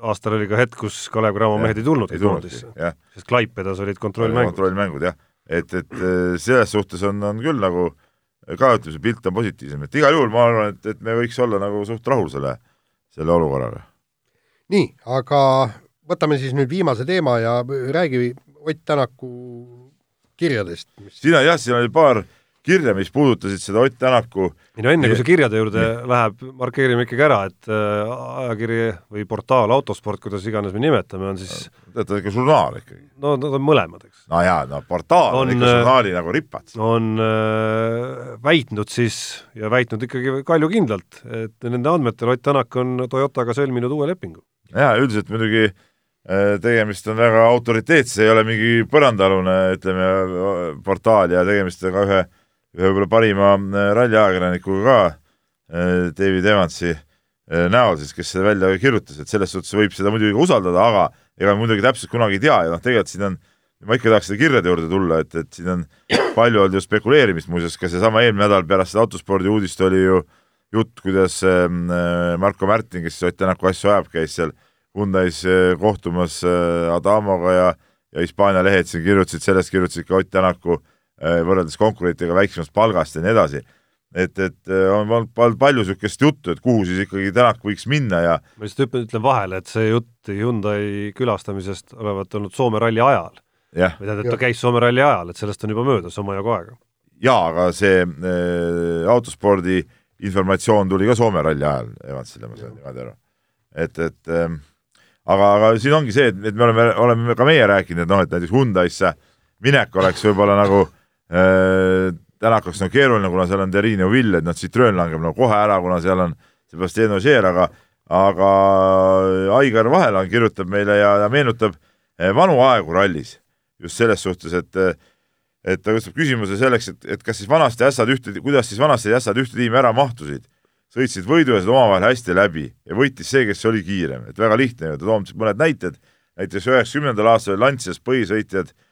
aastal oli ka hetk, kus Kalev Cramo mehed ei tulnudki koondisse, sest Klaipedas olid kontrollmängud. kontrollmängud jah, et, et äh, selles suhtes on, on küll nagu ka ütleme, see pilt on positiivsem, et igal juhul ma arvan, et, et me võiks olla nagu suht rahul selle, selle olukorraga. nii, aga võtame siis nüüd viimase teema ja räägi Ott Tänaku kirjadest mis.... siin on jah, siin oli paar kirja, mis puudutasid seda Ott Tänaku ei no enne, kui see kirjade juurde ja. läheb, markeerime ikkagi ära, et äh, ajakiri või portaal Autosport, kuidas iganes me nimetame, on siis ta on ikka žurnaal ikkagi. no nad on mõlemad, eks. no jaa, no portaal on, on ikka žurnaali äh, nagu ripats. on äh, väitnud siis ja väitnud ikkagi kaljukindlalt, et nende andmetel Ott Tänak on Toyotaga sõlminud uue lepingu. jaa, üldiselt muidugi äh, tegemist on väga autoriteetse, ei ole mingi põrandaalune, ütleme, portaal ja tegemist on ka ühe ühe võib-olla parima äh, ralliajakirjanikuga ka, äh, David Evansi äh, näol siis, kes seda välja kirjutas, et selles suhtes võib seda muidugi usaldada, aga ega muidugi täpselt kunagi ei tea ja noh, tegelikult siin on, ma ikka tahaks seda kirjade juurde tulla, et, et siin on palju olnud ju spekuleerimist, muuseas ka seesama eelmine nädal pärast seda autospordi uudist oli ju jutt, kuidas ähm, Marko Märtin, kes Ott Tänaku asju ajab, käis seal Hyundai's kohtumas Adamoga ja ja Hispaania lehed siin kirjutasid, sellest kirjutasid ka Ott Tänaku Äh, võrreldes konkurentidega väiksemast palgast ja nii edasi. et, et äh, on olnud palju niisugust juttu, et kuhu siis ikkagi Tänak võiks minna ja ma lihtsalt ütlen, ütlen vahele, et see jutt Hyundai külastamisest olevat olnud Soome ralli ajal. või tähendab, et ta käis Soome ralli ajal, et sellest on juba möödas omajagu aega. jaa, aga see äh, autospordi informatsioon tuli ka Soome ralli ajal Evansile, ma sain niimoodi aru. et, et ähm, aga, aga siin ongi see, et, et me oleme, oleme ka meie rääkinud, et noh, et näiteks Hyundai'sse minek oleks võib-olla nagu Äh, Tänak oleks nagu keeruline, kuna seal on Terrine Vill, et noh, Citroen langeb nagu kohe ära, kuna seal on Sebastian Ogier, aga aga Aigar Vahelaan kirjutab meile ja, ja meenutab eh, vanu aegu rallis. just selles suhtes, et et ta tõstab küsimuse selleks, et, et kas siis vanasti ässad ühte, kuidas siis vanasti ässad ühte tiimi ära mahtusid, sõitsid võiduasjad omavahel hästi läbi ja võitis see, kes oli kiirem, et väga lihtne ju, ta toob mõned näited, näiteks üheksakümnendal aastal Lancias põhisõitjad Eh,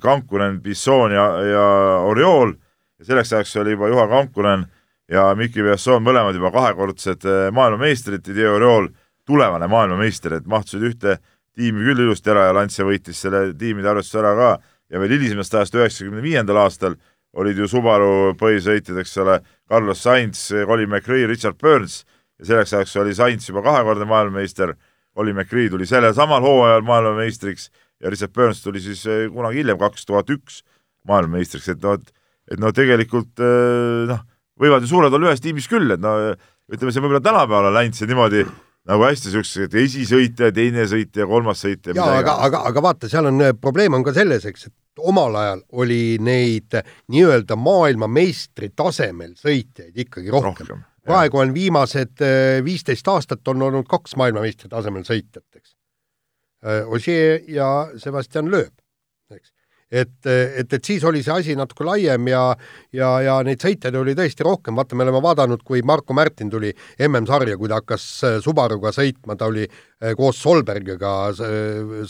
Kankunen, Bisson ja, ja Oriol. Ja selleks ajaks oli juba Juha Kankunen ja Miki Besson mõlemad juba kahekordsed eh, maailmameistrid, Didier Oriol tulevane maailmameister, et mahtusid ühte tiimi küll ilusti ära ja Lancia võitis selle tiimide arvestuse ära ka. Ja veel hilisemast ajast, üheksakümne viiendal aastal olid ju Subaru põhisõitjad, eks ole, Carlos Sainz, Colin McRae, Richard Burns. Ja selleks ajaks oli Sainz juba kahekordne maailmameister, Colin McRae tuli sellel samal hooajal maailmameistriks ja Richard Burns tuli siis eh, kunagi hiljem, kaks tuhat üks maailmameistriks, et noh, et et no tegelikult eh, noh, võivad ju suured olla ühes tiimis küll, et no ütleme, see võib-olla tänapäeval on läinud see niimoodi nagu hästi siuksed esisõitja, teine sõitja, kolmas sõitja. jaa, aga, aga, aga vaata, seal on, probleem on ka selles, eks, et omal ajal oli neid nii-öelda maailmameistri tasemel sõitjaid ikkagi rohkem, rohkem. praegu on viimased eh, viisteist aastat on olnud kaks maailmameistri tasemel sõitjat, eks. Äh, Ogier ja Sebastian Loeb, eks. et, et, et siis oli see asi natuke laiem ja, ja, ja neid sõitjaid oli tõesti rohkem, vaata, me oleme vaadanud, kui Marko Märtin tuli MM-sarja, kui ta hakkas äh, Subaruga sõitma, ta oli äh, koos Solbergiga,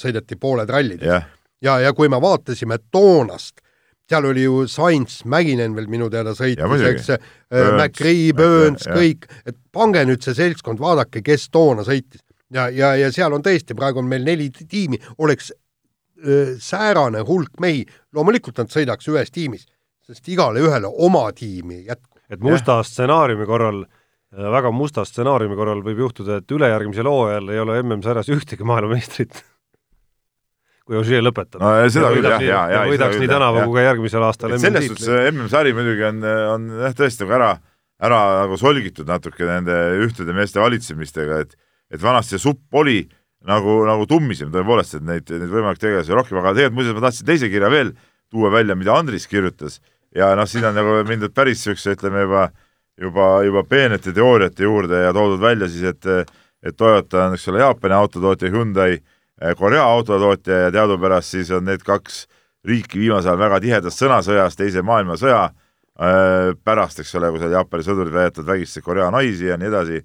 sõideti pooled rallid. Yeah.. ja, ja kui me vaatasime toonast, seal oli ju Sainz, Mäkinen veel minu teada sõitis, eks, McRae, Burns, kõik, et pange nüüd see seltskond, vaadake, kes toona sõitis ja, ja, ja seal on tõesti, praegu on meil neli tiimi, oleks öö, säärane hulk mehi, loomulikult nad sõidaks ühes tiimis, sest igale ühele oma tiimi ei jätku. et musta stsenaariumi korral, väga musta stsenaariumi korral võib juhtuda, et ülejärgmisel hooajal ei ole MM-sarjas ühtegi maailmameistrit [LAUGHS] kui Ožee lõpetab. no seda küll jah, ja, ja. võidaks nii tänavu kui ka järgmisel aastal selles suhtes MM-sari muidugi on, on jah, tõesti nagu ära, ära nagu solgitud natuke nende ühtede meeste valitsemistega, et et vanasti see supp oli nagu, nagu tummisem tõepoolest, et neid, neid võimalik tegelasi rohkem, aga tegelikult muuseas ma tahtsin teise kirja veel tuua välja, mida Andris kirjutas. Ja noh, siin on nagu mindud päris niisuguse, ütleme juba, juba, juba peenete teooriate juurde ja toodud välja siis, et et Toyota on, eks ole, Jaapani autotootja, Hyundai eh, Korea autotootja ja teadupärast siis on need kaks riiki viimasel ajal väga tihedas sõnasõjas Teise maailmasõja äh, pärast, eks ole, kui seal Jaapani sõdurid väidetavalt vägistasid Korea naisi ja nii edasi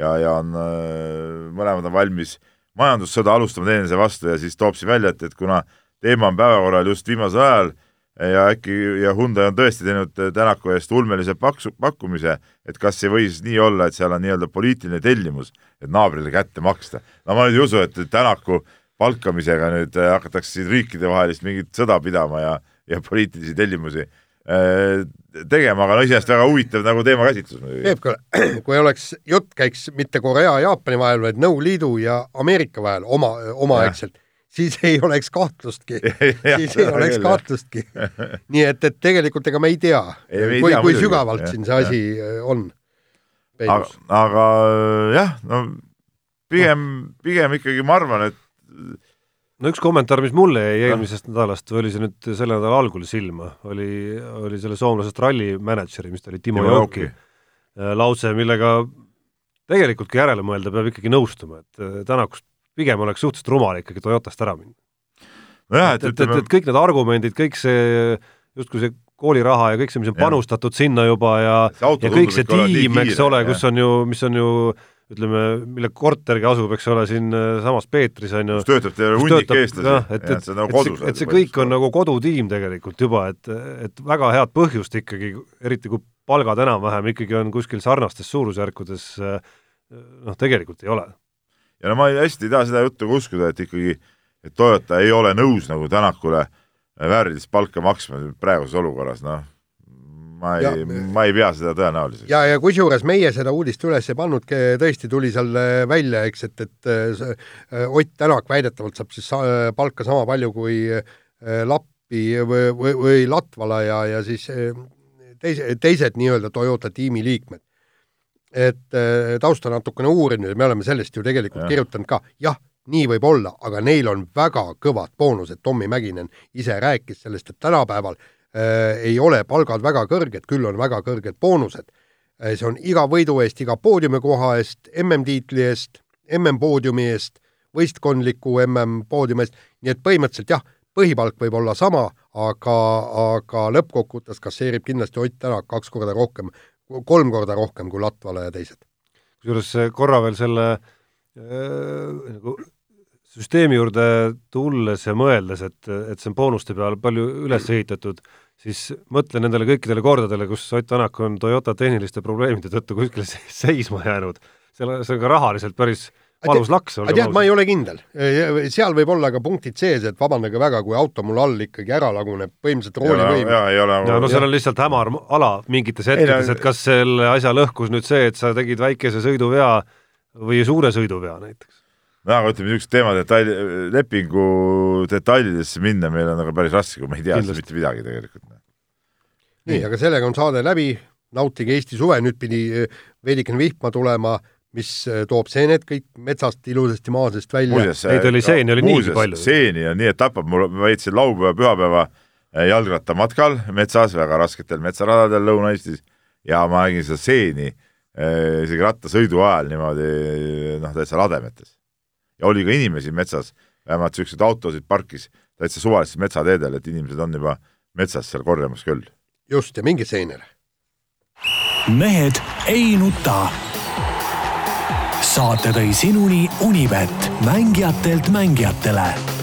ja, ja on, äh, mõlemad on valmis majandussõda alustama teineteise vastu ja siis toob siin välja, et, et kuna teema on päevakorral just viimasel ajal ja äkki ja Hyundai on tõesti teinud Tänaku eest ulmelise paksu, pakkumise, et kas ei või siis nii olla, et seal on nii-öelda poliitiline tellimus, et naabrile kätte maksta. no ma nüüd ei usu, et Tänaku palkamisega nüüd hakatakse siin riikidevahelist mingit sõda pidama ja, ja poliitilisi tellimusi äh, tegema, aga no iseenesest väga huvitav nagu teemakäsitlus muidugi. Peep, [CLEARS THROAT] kui oleks, jutt käiks mitte Korea ja Jaapani vahel, vaid Nõuliidu ja Ameerika vahel oma, omaaegselt siis ei oleks kahtlustki [LAUGHS] siis ei oleks kahtlustki. [LAUGHS] nii et, et tegelikult ega me ei tea, kui, kui sügavalt ja, siin see asi ja. Äh, on. aga, aga äh, jah, no pigem, pigem ikkagi ma arvan, et no üks kommentaar, mis mulle jäi eelmisest no. nädalast või oli see nüüd selle nädala algul silma, oli, oli selle soomlasest ralli mänedžeri, mis ta oli, Timo Jauki äh, lause, millega tegelikult, kui järele mõelda, peab ikkagi nõustuma, et Tänakust pigem oleks suhteliselt rumal ikkagi Toyotast ära minna. nojah, et, et, et, et, et kõik need argumendid, kõik see justkui see kooliraha ja kõik see, mis on ja. panustatud sinna juba ja ja kõik see tiim, eks ole, kus on ju, mis on ju ütleme, mille kortergi asub, eks ole, siinsamas äh, Peetris on ju. kus töötab terve hunnik eestlasi. et, et, et, nagu et, see, et see kõik on nagu kodutiim tegelikult juba, et, et väga head põhjust ikkagi, eriti kui palgad enam-vähem ikkagi on kuskil sarnastes suurusjärkudes, äh, noh, tegelikult ei ole ja no ma ei, hästi ei taha seda juttu ka uskuda, et ikkagi, et Toyota ei ole nõus nagu Tänakule väärilist palka maksma praeguses olukorras, noh, ma ei, ma ei pea seda tõenäoliseks. ja, ja kusjuures meie seda uudist üles ei pannudki, tõesti tuli seal välja, eks, et, et äh, Ott Tänak väidetavalt saab siis palka sama palju kui äh, Lappi või, või, või Latvala ja, ja siis äh, teise, teised nii-öelda Toyota tiimi liikmed et äh, tausta natukene uurinud ja me oleme sellest ju tegelikult ja. kirjutanud ka, jah, nii võib olla, aga neil on väga kõvad boonused, Tommy Mäkinen ise rääkis sellest, et tänapäeval äh, ei ole palgad väga kõrged, küll on väga kõrged boonused äh,. see on iga võidu eest, iga poodiumikoha eest, MM-tiitli eest, MM-poodiumi eest, võistkondliku MM-poodiumi eest, nii et põhimõtteliselt jah, põhipalk võib olla sama, aga, aga lõppkokkuvõttes kasseerib kindlasti Ott Tänak kaks korda rohkem kolm korda rohkem kui Latvala ja teised. kusjuures korra veel selle äh, nagu süsteemi juurde tulles ja mõeldes, et, et see on boonuste peal palju üles ehitatud, siis mõtle nendele kõikidele kordadele, kus Ott Tänak on Toyota tehniliste probleemide tõttu kuskile seisma jäänud. seal, see on ka rahaliselt päris valus laks. tead, ma ei ole kindel. seal võib olla ka punktid sees, et vabandage väga, kui auto mul all ikkagi ära laguneb, põhimõtteliselt roolivõim. ja no seal on lihtsalt hämar ala mingites hetkedes, et kas selle asja lõhkus nüüd see, et sa tegid väikese sõiduvea või suure sõiduvea näiteks no aga ütleme, niisugused teemad detail, lepingu detailidesse minna meil on aga päris raske, kui me ei tea sellest mitte midagi tegelikult. nii, aga sellega on saade läbi, nautige Eesti suve, nüüd pidi veidikene vihma tulema mis äh, toob seened kõik metsast ilusasti maa seest välja. Neid oli seeni oli niigi palju. seeni on nii, et tapab, mul, ma veetsin laupäeva, pühapäeva äh, jalgrattamatkal metsas, väga rasketel metsaradadel Lõuna-Eestis ja ma nägin seda seeni isegi rattasõidu ajal niimoodi noh, täitsa lademetes. Ja oli ka inimesi metsas, vähemalt niisuguseid autosid parkis täitsa suvalistel metsateedel, et inimesed on juba metsas seal korjamas küll. just, ja minge seenele. mehed ei nuta saate tõi sinuni Unibet, mängijatelt mängijatele